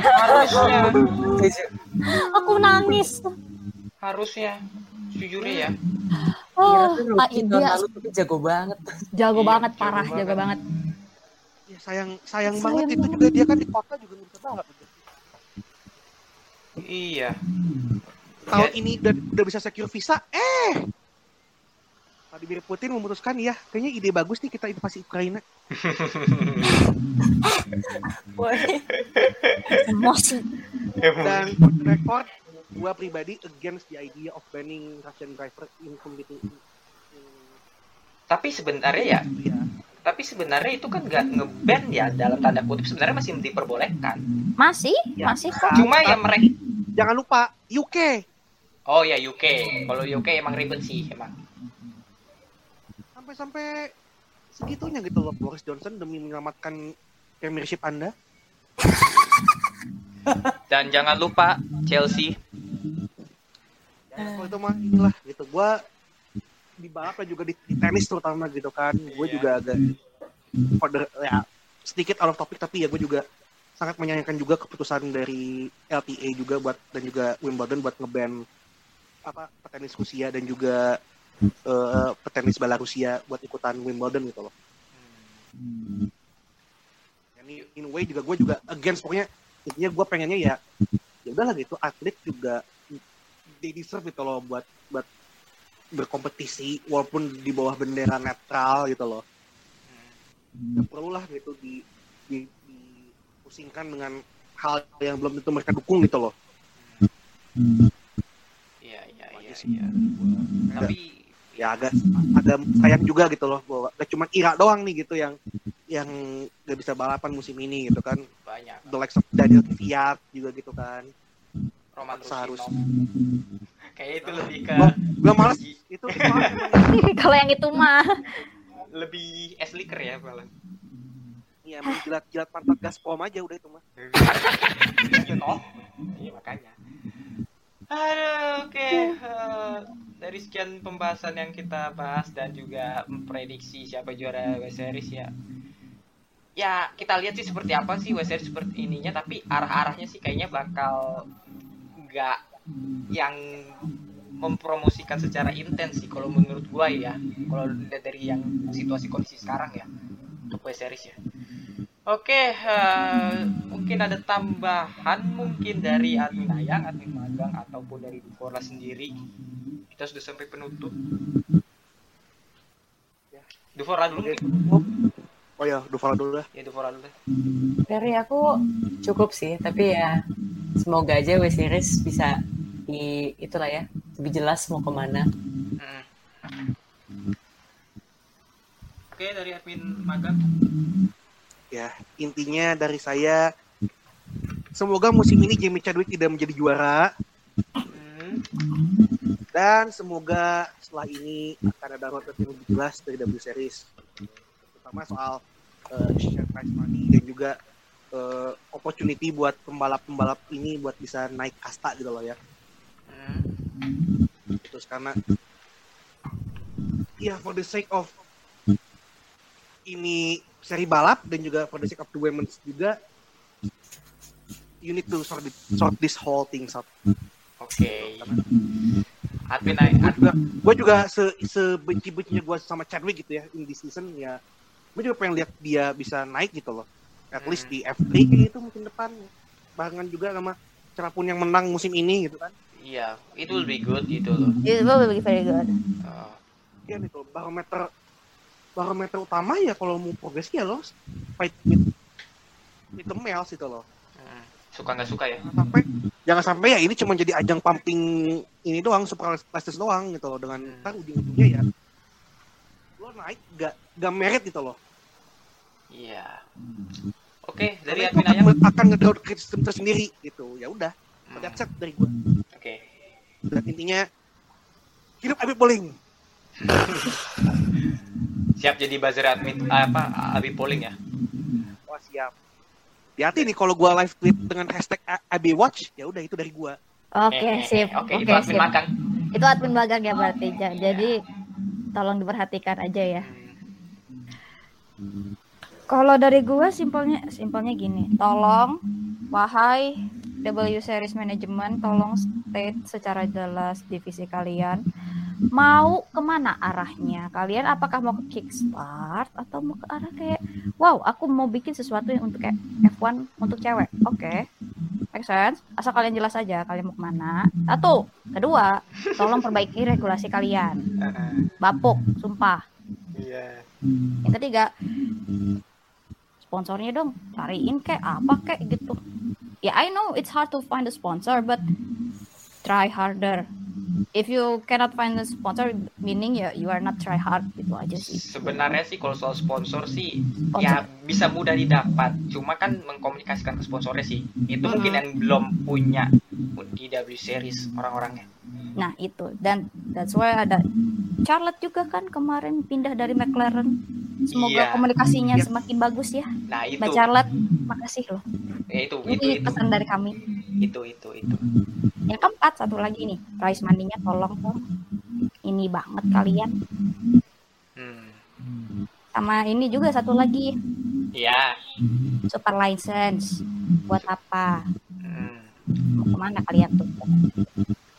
Harusnya. Setuju. aku nangis Harusnya. Sejujurnya ya. oh Iya, tuh Pak lalu tapi jago banget jago Iya, banget jago parah jago banget. banget ya sayang sayang, Sayang banget itu banget. juga. Dia kan di kota juga bisa balap Iya. tahun Ya. ini udah, udah bisa secure visa eh! Vladimir Putin memutuskan ya kayaknya ide bagus nih kita invasi Ukraina. Emosi. Dan record gue pribadi against the idea of banning Russian driver in competition Tapi sebenarnya ya, ya tapi sebenarnya itu kan nggak ngeban ya dalam tanda kutip sebenarnya masih diperbolehkan. masih Ya. masih kok Cuma ya mereka jangan lupa UK Oh ya UK. Kalau UK emang ribet sih emang. sampai-sampai segitunya gitu loh Boris Johnson demi menyelamatkan premiership Anda Dan jangan lupa Chelsea. kalau itu mah inilah gitu gue di balap dan juga di, di tenis terutama gitu kan gue Iya. juga agak order ya sedikit out of topic tapi ya gue juga sangat menyayangkan juga keputusan dari LTA juga buat dan juga Wimbledon buat ngeban apa petenis Rusia dan juga eh, petenis Belarusia buat ikutan Wimbledon gitu loh. Ini in way juga gue juga against pokoknya intinya gue pengennya ya ya udahlah gitu atlet juga they deserve gitu loh buat buat berkompetisi walaupun di bawah bendera netral gitu loh. Gak perlu lah gitu di, di, dipusingkan dengan hal yang belum tentu mereka dukung gitu loh. Iya, iya, iya, iya. Tapi Ya agak agak sayang juga gitu loh bahwa gak cuma Ira doang nih gitu yang yang gak bisa balapan musim ini gitu kan. banyak. The likes of Daniel Kvyat juga gitu kan. Roman Seharus- Rusinov. Kayak itu lebih ke Gua, gua males itu. Kalau yang itu mah lebih esliker ya malah. Iya, emang jilat-jilat pantat Gazprom aja udah itu mah. oh, iya makanya. Aduh, oke. Eh, dari sekian pembahasan yang kita bahas dan juga memprediksi siapa juara West Series ya. Ya, kita lihat sih seperti apa sih West Series seperti ininya, tapi arah-arahnya sih kayaknya bakal nggak yang mempromosikan secara intens sih kalau menurut gua ya. Kalau lihat dari yang situasi kondisi sekarang ya untuk West Series ya. Oke, eh, mungkin ada tambahan mungkin dari admin Ayang, admin Magang, ataupun dari Dukora sendiri. Kita sudah sampai penutup. Ya. Duvora dulu. Oh ya, Duvara dulu lah. ya Duvora dulu. deh. Dari aku cukup sih, tapi ya semoga aja W series bisa di itulah ya lebih jelas mau ke mana. Mm. Oke, dari admin Magang. Ya, intinya dari saya semoga musim ini Jamie Chadwick tidak menjadi juara Hmm. dan semoga setelah ini akan ada road yang lebih jelas dari W Series terutama soal uh, share prize money dan juga uh, opportunity buat pembalap-pembalap ini buat bisa naik kasta gitu loh ya Hmm. Terus karena ya for the sake of ini seri balap dan juga for the sake of the women's juga you need to sort, it- sort this whole thing out. Oke. Admin Ayang. gue juga gue juga se sebenci bencinya gue sama Chadwick gitu ya in this season ya. Gue juga pengen lihat dia bisa naik gitu loh. At least di F3 kayak gitu musim depan. Barengan juga sama siapa pun yang menang musim ini gitu kan Iya, itu lebih good gitu loh. It will be very good. Oh, ya gitu barometer barometer utama ya kalau mau progres ya lo fight with with the males itu loh hmm. Suka nggak suka ya? jangan sampai jangan sampai ya ini cuma jadi ajang pumping ini doang super Lasters doang gitu loh dengan Hmm. ntar ujung-ujungnya ya lo naik gak gak merit gitu loh Iya. Oke, dari Karena itu admin akan, Ayang. akan ngedraw criticism tersendiri gitu ya udah Hmm. it dari gua Oke. Dan intinya hidup Abi Poling Siap jadi buzzer admin ah, apa Abi polling ya? wah siap hati nih kalau gua live tweet dengan hashtag A- AB Watch ya udah itu dari gua Oke, Eh, eh, sip. eh, Oke, Oke, itu admin sip. magang. Itu admin magang ya berarti. Ja- Jadi tolong diperhatikan aja ya. Hmm. Kalau dari gua simpelnya simpelnya gini, tolong wahai W Series Management, tolong state secara jelas divisi kalian mau ke mana arahnya. Kalian apakah mau ke kickstart atau mau ke arah kayak, wow, aku mau bikin sesuatu yang untuk kayak F1 untuk cewek. Oke, make sense. Asal kalian jelas aja kalian mau ke mana. Satu, kedua, tolong perbaiki regulasi kalian. Bapuk, sumpah. Iya. Yang ketiga, sponsornya dong, cariin kayak apa kayak gitu. Ya, I know it's hard to find a sponsor, but try harder. If you cannot find a sponsor, meaning ya you are not try hard gitu aja sih. Sebenarnya sih kalau soal sponsor sih Sponsor. ya bisa mudah didapat. Cuma kan mengkomunikasikan ke sponsornya sih. Itu mungkin yang belum punya di W series orang-orangnya. Nah itu dan that's why ada Charlotte juga kan kemarin pindah dari McLaren. Semoga Iya. komunikasinya Iya. semakin bagus ya. Nah, itu. Mbak Charlotte, makasih loh. Ya, itu, itu, Ini itu. pesan dari kami. Itu, itu, itu. Yang keempat satu lagi nih, prize money-nya tolong dong. Ini banget kalian. Hmm. Sama ini juga satu lagi, Ya. super license. Buat apa? Hmm. Mau ke mana kalian tuh?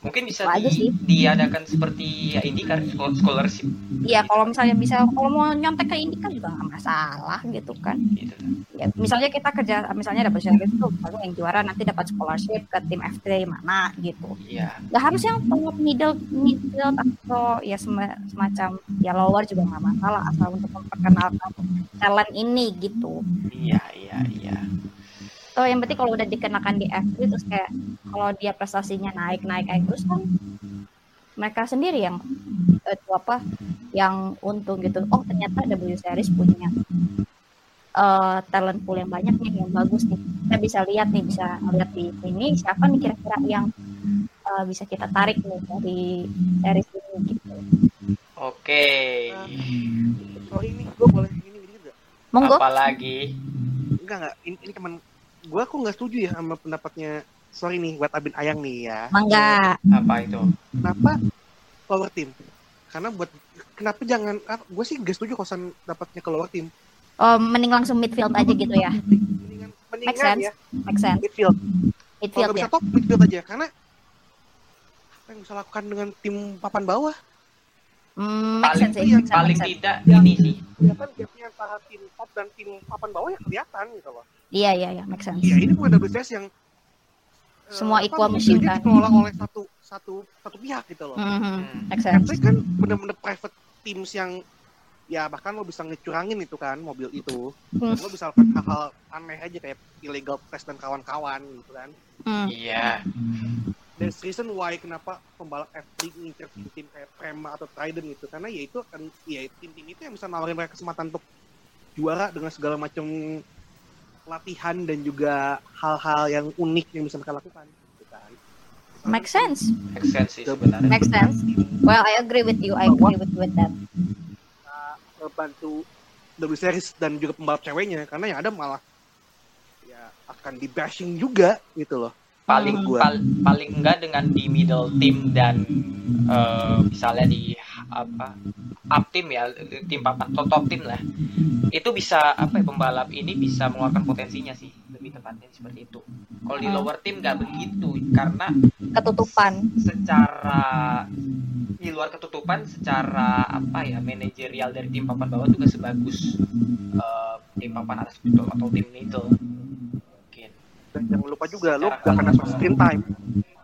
Mungkin bisa aja di- sih. diadakan seperti ya Indikar schol- scholarship Iya, kalau misalnya bisa, kalau mau nyontek ke ini kan juga nggak masalah gitu kan. gitu. Ya, misalnya kita kerja, misalnya dapat service tuh, misalnya yang juara nanti dapat scholarship ke tim F3 mana gitu. Iya. Gak harus yang top middle middle atau ya sema- semacam ya lower juga nggak masalah asal untuk memperkenalkan talent ini gitu. Iya, iya, iya. So yang penting kalau udah dikenakan di F3 terus kayak kalau dia prestasinya naik naik naik terus kan mereka sendiri yang eh, itu apa yang untung gitu. Oh ternyata W Series punya eh, talent pool yang banyak nih yang bagus nih. Kita bisa lihat nih bisa ngeliat di ini siapa nih kira-kira yang eh, bisa kita tarik nih dari series ini gitu. Oke. Sorry nih, gue boleh ini dikit gak? Monggo. Apalagi Enggak enggak, ini, ini cuman gue aku nggak setuju ya sama pendapatnya. Sorry nih, buat Abin Ayang nih ya. Mangga. apa itu? Kenapa lower team? Karena buat kenapa jangan? Gue sih gak setuju kosan dapatnya ke lower team. Oh, mending langsung midfield aja gitu ya. Mendingan, Make mendingan sense. ya Make sense. midfield. Kalau Midfield nggak ya. bisa top midfield aja karena apa yang bisa lakukan dengan tim papan bawah? Make Paling sense yang make Paling make sense. tidak ini sih. Ya kan gapnya antara tim top dan tim papan bawah ya kelihatan gitu loh. Iya, iya, iya, make sense. Iya ini bukan WCS yang eh, Semua apa, equal kan. dikelola oleh satu satu satu pihak gitu loh. Mhm, Hmm. Make sense. F3 kan bener-bener private teams yang ya bahkan lo bisa ngecurangin itu kan mobil itu. Hmm. Lo bisa lakukan hal-hal aneh aja kayak illegal test dan kawan-kawan gitu kan. Hmm. Iya. There's reason why kenapa pembalap F3 ngincer tim kayak Prema atau Trident gitu karena ya itu akan ya tim-tim itu yang bisa nawarin mereka kesempatan untuk juara dengan segala macam latihan dan juga hal-hal yang unik yang bisa mereka lakukan gitu kan. Make sense. Make sense sih sebenarnya. Make sense. Well, I agree with you. I agree with with that. Bisa bantu W Series dan juga pembalap ceweknya karena yang ada malah ya akan di bashing juga gitu loh. Paling Gua. pal- paling enggak dengan di middle team dan eh, misalnya di apa up team ya tim papan top, top tim lah itu bisa apa ya pembalap ini bisa mengeluarkan potensinya sih lebih tepatnya seperti itu kalau di Hmm. lower team nggak begitu karena Ketutupan. secara di luar ketutupan secara apa ya manajerial dari tim papan bawah juga sebagus eh, tim papan atas gitu atau tim middle mungkin Dan jangan lupa juga lo gak akan screen time.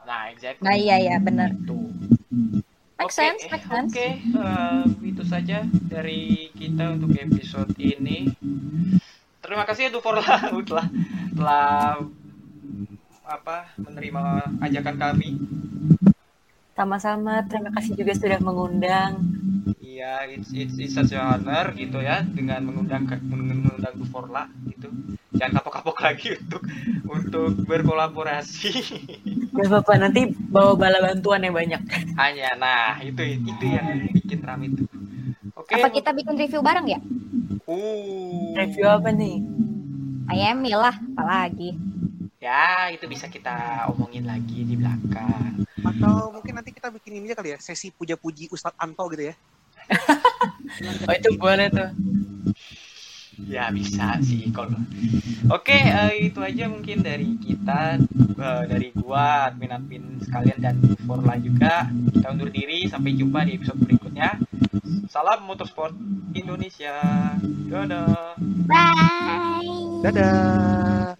nah exactly Nah, iya iya benar. itu Make Oke, sense, make sense. Oke, eh, itu saja dari kita untuk episode ini. Terima kasih ya Duforla telah telah apa menerima ajakan kami. Sama-sama, terima kasih juga sudah mengundang. Iya, it's, it's, it's such a honor gitu ya dengan mengundang mengundang Duforla gitu. Jangan kapok-kapok lagi untuk untuk berkolaborasi. Gak apa-apa, nanti bawa bala bantuan yang banyak. Hanya, nah itu itu yang bikin ramai itu. Oke. Apa kita bikin review bareng ya? Uh. Review apa nih? Miami lah, apalagi. Ya, itu bisa kita omongin lagi di belakang. Atau mungkin nanti kita bikin ini aja kali ya, sesi puja-puji Ustadz Anto gitu ya. Oh itu boleh tuh ya bisa sih kalau oke uh, itu aja mungkin dari kita uh, dari gua admin admin sekalian dan Forla juga. Kita undur diri sampai jumpa di episode berikutnya. Salam motorsport Indonesia. Dadah. Bye. Dadah.